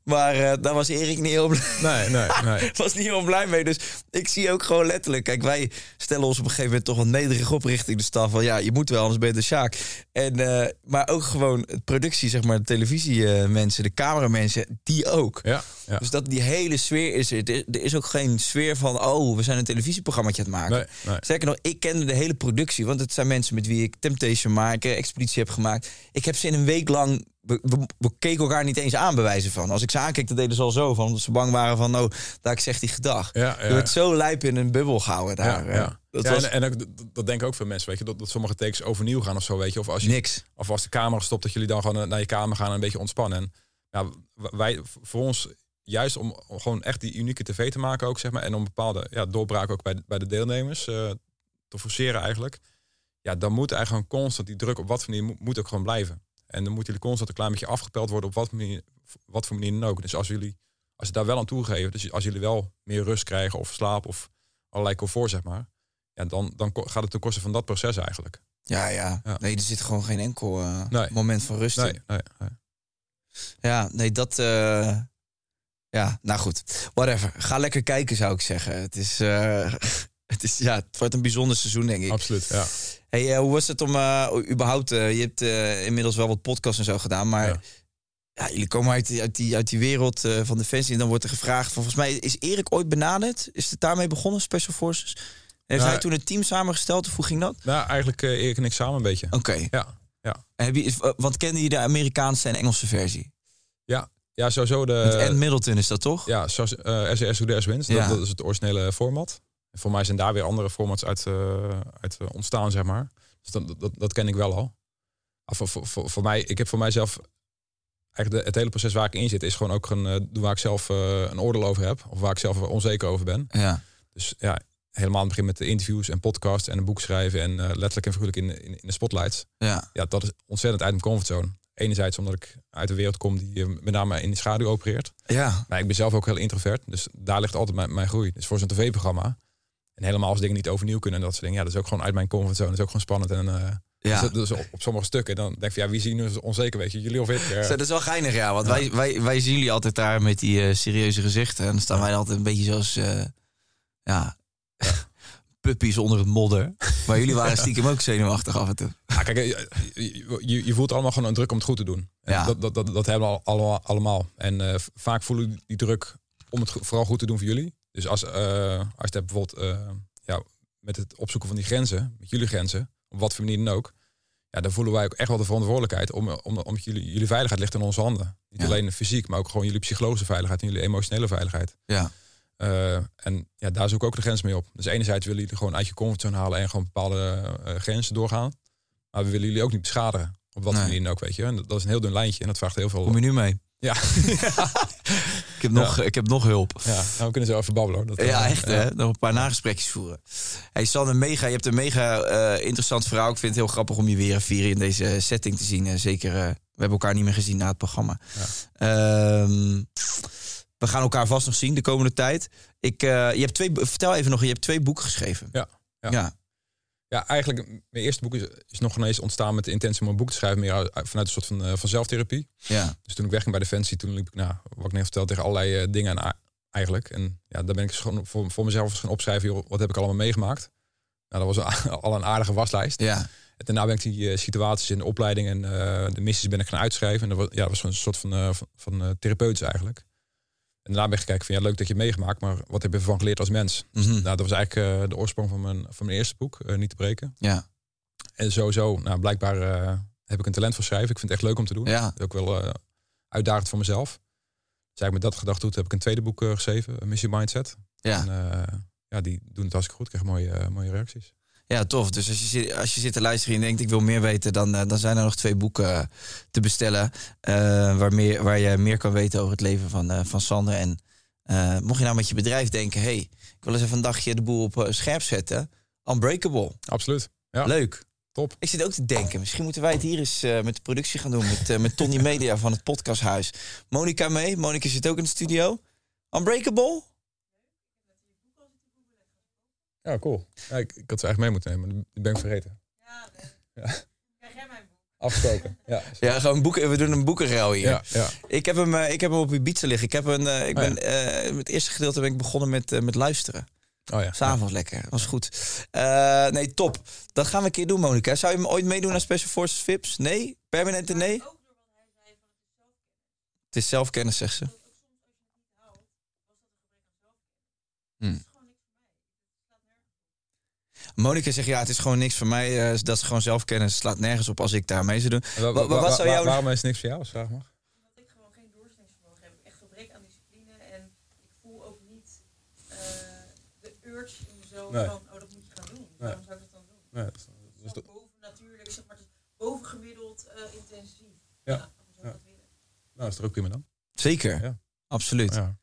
Maar eh, daar was Erik niet heel, blij- Nee, nee, nee. was niet heel blij mee. Dus ik zie ook gewoon letterlijk. Kijk, wij stellen ons op een gegeven moment toch wat nederig op richting de staf. Van ja, je moet wel, anders ben je de Sjaak. En, eh, maar ook gewoon het productie, zeg maar, de televisiemensen, de cameramensen, die ook. Ja, ja. Dus dat die hele sfeer is er. Er is ook geen sfeer van, oh, we zijn een televisieprogrammaatje aan het maken. Nee, nee. Sterker nog, ik kende de hele productie. Want het zijn mensen met wie ik Temptation maken, Expeditie heb gemaakt. Ik heb ze in een week lang... We, we, we keken elkaar niet eens aan bewijzen van. Als ik ze aankeek, dan deden ze al zo van. Omdat ze bang waren van, nou, daar ik zeg die gedag. Ja, ja. Je wordt zo lijp in een bubbel gehouden daar. Ja, ja. Dat was en, en ook, dat, denken ook veel mensen, weet je, dat, dat sommige takes overnieuw gaan of zo, weet je. Of als je niks. Of als de camera stopt, dat jullie dan gewoon eh, naar je kamer gaan en een beetje ontspannen. En ja, wij, voor ons, juist om, gewoon echt die unieke tv te maken ook, zeg maar. En om bepaalde ja, doorbraken ook bij, de- bij de deelnemers eh, te forceren eigenlijk. Ja, dan moet eigenlijk gewoon constant die druk op wat voor manier moet, moet ook gewoon blijven. En dan moeten jullie constant een klein beetje afgepeld worden op wat, manier, wat voor manier dan ook. Dus als jullie, als je daar wel aan toegeven, dus als jullie wel meer rust krijgen of slaap of allerlei comfort, zeg maar. Ja, dan, dan gaat het ten koste van dat proces eigenlijk. Ja, ja, Ja. Nee, er zit gewoon geen enkel eh, Nee. moment van rust Nee, in. nee, nee. Ja, nee, dat... eh, ja, nou goed. Whatever. Ga lekker kijken, zou ik zeggen. Het is... eh, het, is ja, het wordt een bijzonder seizoen, denk ik. absoluut. Ja. Hey, eh, hoe was het om eh, überhaupt... eh, je hebt inmiddels wel wat podcasts en zo gedaan, maar... Ja. Ja. jullie komen uit, die- uit, die, uit die wereld eh, van Defensie. En dan wordt er gevraagd... Van, volgens mij is Erik ooit benaderd? Is het daarmee begonnen, Special Forces? Heeft Ja. hij toen een team samengesteld? Of hoe ging dat? Nou, eigenlijk eh Erik en ik samen een beetje. Oké. Ja, ja. En Heb je, want kende je de Amerikaanse en Engelse versie? ja. Ja, sowieso de... Met Ann Middleton is dat toch? Ja, zoals eh SES Who Dares Wins. Ja. Dat, dat is het originele format. En voor mij zijn daar weer andere formats uit, eh, uit eh, ontstaan, zeg maar. Dus dat, dat, dat ken ik wel al. Voor, voor, voor, mij, ik heb voor mijzelf... Eigenlijk het hele proces waar ik in zit, is gewoon ook een, eh, waar ik zelf een oordeel over heb. Of waar ik zelf onzeker over ben. Ja. Dus ja, helemaal aan het begin met de interviews en podcasts en een boek schrijven. En letterlijk en figuurlijk in, in, in de spotlights. ja. Ja, dat is ontzettend uit mijn comfortzone. Enerzijds omdat ik uit de wereld kom die met name in de schaduw opereert. Ja. Maar ik ben zelf ook heel introvert. Dus daar ligt altijd mijn, mijn groei. Dus voor zo'n tv-programma. En helemaal als dingen niet overnieuw kunnen en dat soort dingen. Ja, dat is ook gewoon uit mijn comfortzone. Dat is ook gewoon spannend. En eh, Ja. dus, dus op, op sommige stukken dan denk ik van ja, wie zien nu onzeker? Weet je, jullie of ik? Eh, Dat is wel geinig, ja. Want Wij, wij, wij zien jullie altijd daar met die eh, serieuze gezichten. En dan staan wij altijd een beetje zoals... eh, ja... Puppies onder het modder. Maar jullie waren stiekem ook zenuwachtig af en toe. Ja, kijk, je, je, je voelt allemaal gewoon een druk om het goed te doen. En Ja. Dat, dat, dat, dat hebben we al- allemaal. allemaal. En vaak voelen we die druk om het vooral goed te doen voor jullie. Dus als, eh, als je bijvoorbeeld eh, ja, met het opzoeken van die grenzen, met jullie grenzen, op wat voor manier dan ook, ja, dan voelen wij ook echt wel de verantwoordelijkheid om, om, om jullie, jullie veiligheid ligt in onze handen. Niet Ja. alleen fysiek, maar ook gewoon jullie psychologische veiligheid en jullie emotionele veiligheid. Ja. Eh, en ja, daar zoek ik ook de grens mee op. Dus enerzijds willen jullie gewoon uit je comfortzone halen en gewoon bepaalde eh, grenzen doorgaan. Maar we willen jullie ook niet beschadigen. Op wat Nee. manier dan ook, weet je. En dat dat is een heel dun lijntje en dat vraagt heel veel... Kom je nu mee? Ja. Heb nog, ik heb nog hulp. ja, nou, we kunnen zo even babbelen. hoor. Dat, eh, Ja, echt hè? Nog een paar nagesprekjes voeren. Hey Sander, mega, je hebt een mega eh, interessant verhaal. Ik vind het heel grappig om je weer vier in deze setting te zien. Eh, zeker, eh, we hebben elkaar niet meer gezien na het programma. Ehm, we gaan elkaar vast nog zien de komende tijd. Ik, eh, je hebt twee, vertel even nog, je hebt twee boeken geschreven. Ja, ja. Ja. Eigenlijk, mijn eerste boek is, is nog ineens ontstaan met de intentie om een boek te schrijven, meer uit- vanuit een soort van, eh, van zelftherapie. ja. Dus toen ik wegging bij Defensie, toen liep ik, nou, wat ik net vertelde, tegen allerlei eh, dingen aan eigenlijk. En ja, daar ben ik gewoon voor, voor mezelf gaan opschrijven, joh, wat heb ik allemaal meegemaakt. Nou, dat was al- een aardige waslijst. ja. En daarna ben ik die eh, situaties in de opleiding en de missies ben ik gaan uitschrijven. En dat was, ja, dat was een soort van, van, van therapeutisch eigenlijk. En daarna ben ik gekeken van ja, leuk dat je het meegemaakt, maar wat heb je ervan geleerd als mens? Dus, Mhm. nou, dat was eigenlijk eh, de oorsprong van mijn, van mijn eerste boek, eh, Niet te breken. Ja. En sowieso, nou, blijkbaar eh, heb ik een talent voor schrijven. Ik vind het echt leuk om te doen. Ja. Ook wel uitdagend voor mezelf. Dus eigenlijk met dat gedachtegoed heb ik een tweede boek geschreven, Missie Mindset. Ja. En ja, die doen het hartstikke goed. Ik krijg mooie, mooie reacties. Ja, tof. Dus als je, zit- als je zit te luisteren en denkt ik wil meer weten, dan, eh, dan zijn er nog twee boeken eh, te bestellen. eh, waar, meer, waar je meer kan weten over het leven van, van Sander. En mocht je nou met je bedrijf denken, hey, ik wil eens even een dagje de boel op scherp zetten. Unbreakable. Absoluut. Ja, Leuk. top. Ik zit ook te denken, misschien moeten wij het hier eens met de productie gaan doen. Met, met Tony Media van het podcasthuis. Monica mee. Monica zit ook in de studio. Unbreakable? Ja, cool. Ja, ik, ik had ze eigenlijk mee moeten nemen, maar die ben ik vergeten. Ja. Afgesproken. Ja, Ja, gewoon boeken. We doen een boekenruil hier. ja, ja. Ik heb hem, eh, ik heb hem op Ibiza liggen. Ik heb een, eh, ik Oh, ben, eh, met het eerste gedeelte ben ik begonnen met, met luisteren. Oh ja. S'avonds lekker. Dat was goed. Eh, nee, top. Dat gaan we een keer doen, Monica. Zou je hem ooit meedoen aan Special Forces Vips? Nee? Permanente nee? Het is zelfkennis, zegt ze. Hm. Monica zegt ja, het is gewoon niks voor mij. eh, dat is gewoon zelfkennis. Het slaat nergens op als ik daar mee zou doen. Wa- wa- Wa- wa- wa- wat zou jou- Waarom is het niks voor jou, als vraag mag? ik gewoon geen doorzettingsvermogen heb. Echt gebrek aan discipline. En ik voel ook niet eh, de urge in mezelf Nee. van, oh, dat moet je gaan doen. Waarom zou ik dat dan doen? Nee, dat is- Het dat is is de- boven natuurlijk, zeg maar, bovengemiddeld eh, intensief. Ja. waarom zou ik Ja. dat willen? nou, is er ook prima dan. Zeker. Ja. Absoluut. Ja.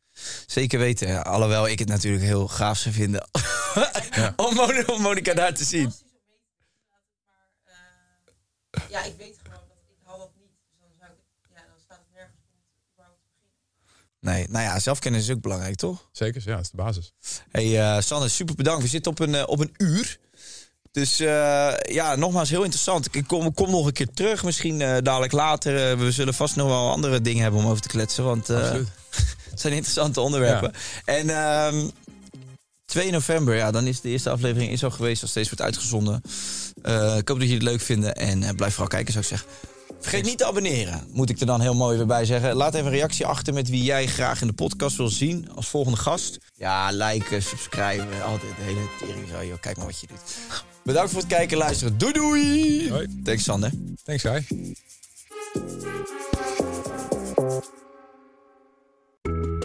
Zeker weten. Ja, alhoewel ik het natuurlijk heel gaaf zou vinden om, Mon- om Monica daar te zien. Maar. eh, ja, ik weet gewoon dat ik haal dat niet. Dus dan, zou ik, ja, dan staat het nergens om te beginnen. Nee, nou ja, zelfkennis is ook belangrijk, toch? Zeker, ja, dat is de basis. hey, eh Sander, super bedankt. We zitten op een, eh, op een uur. Dus eh, ja, nogmaals heel interessant. Ik kom, kom nog een keer terug, misschien eh, dadelijk later. We zullen vast nog wel andere dingen hebben om over te kletsen. Want eh, Absoluut. het zijn interessante onderwerpen. En ehm 2 november, ja, dan is de eerste aflevering is al geweest. Als steeds wordt uitgezonden. Eh, ik hoop dat jullie het leuk vinden. En eh, blijf vooral kijken, zou ik zeggen. Vergeet niet te abonneren, moet ik er dan heel mooi weer bij zeggen. Laat even een reactie achter met wie jij graag in de podcast wil zien als volgende gast. Ja, liken, subscriben, altijd de hele tering zo. joh. Kijk maar wat je doet. Bedankt voor het kijken en luisteren. Doei doei! Hoi. Thanks Sander. Thanks, Guy.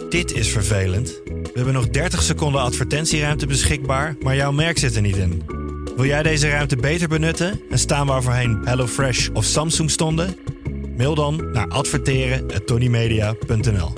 Dit is vervelend. We hebben nog 30 seconden advertentieruimte beschikbaar, maar jouw merk zit er niet in. Wil jij deze ruimte beter benutten en staan waar voorheen HelloFresh of Samsung stonden? Mail dan naar adverteren@tonymedia.nl.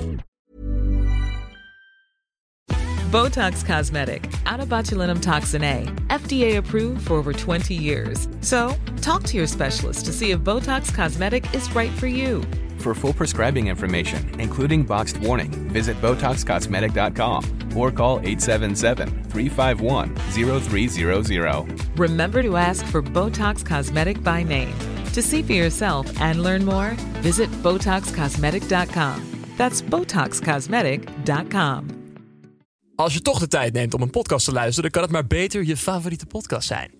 Botox Cosmetic, out of botulinum toxin A, FDA approved for over 20 years. So, talk to your specialist to see if Botox Cosmetic is right for you. For full prescribing information, including boxed warning, visit BotoxCosmetic.com or call 877-351-0300. Remember to ask for Botox Cosmetic by name. To see for yourself and learn more, visit BotoxCosmetic.com. That's BotoxCosmetic.com. Als je toch de tijd neemt om een podcast te luisteren, dan kan het maar beter je favoriete podcast zijn.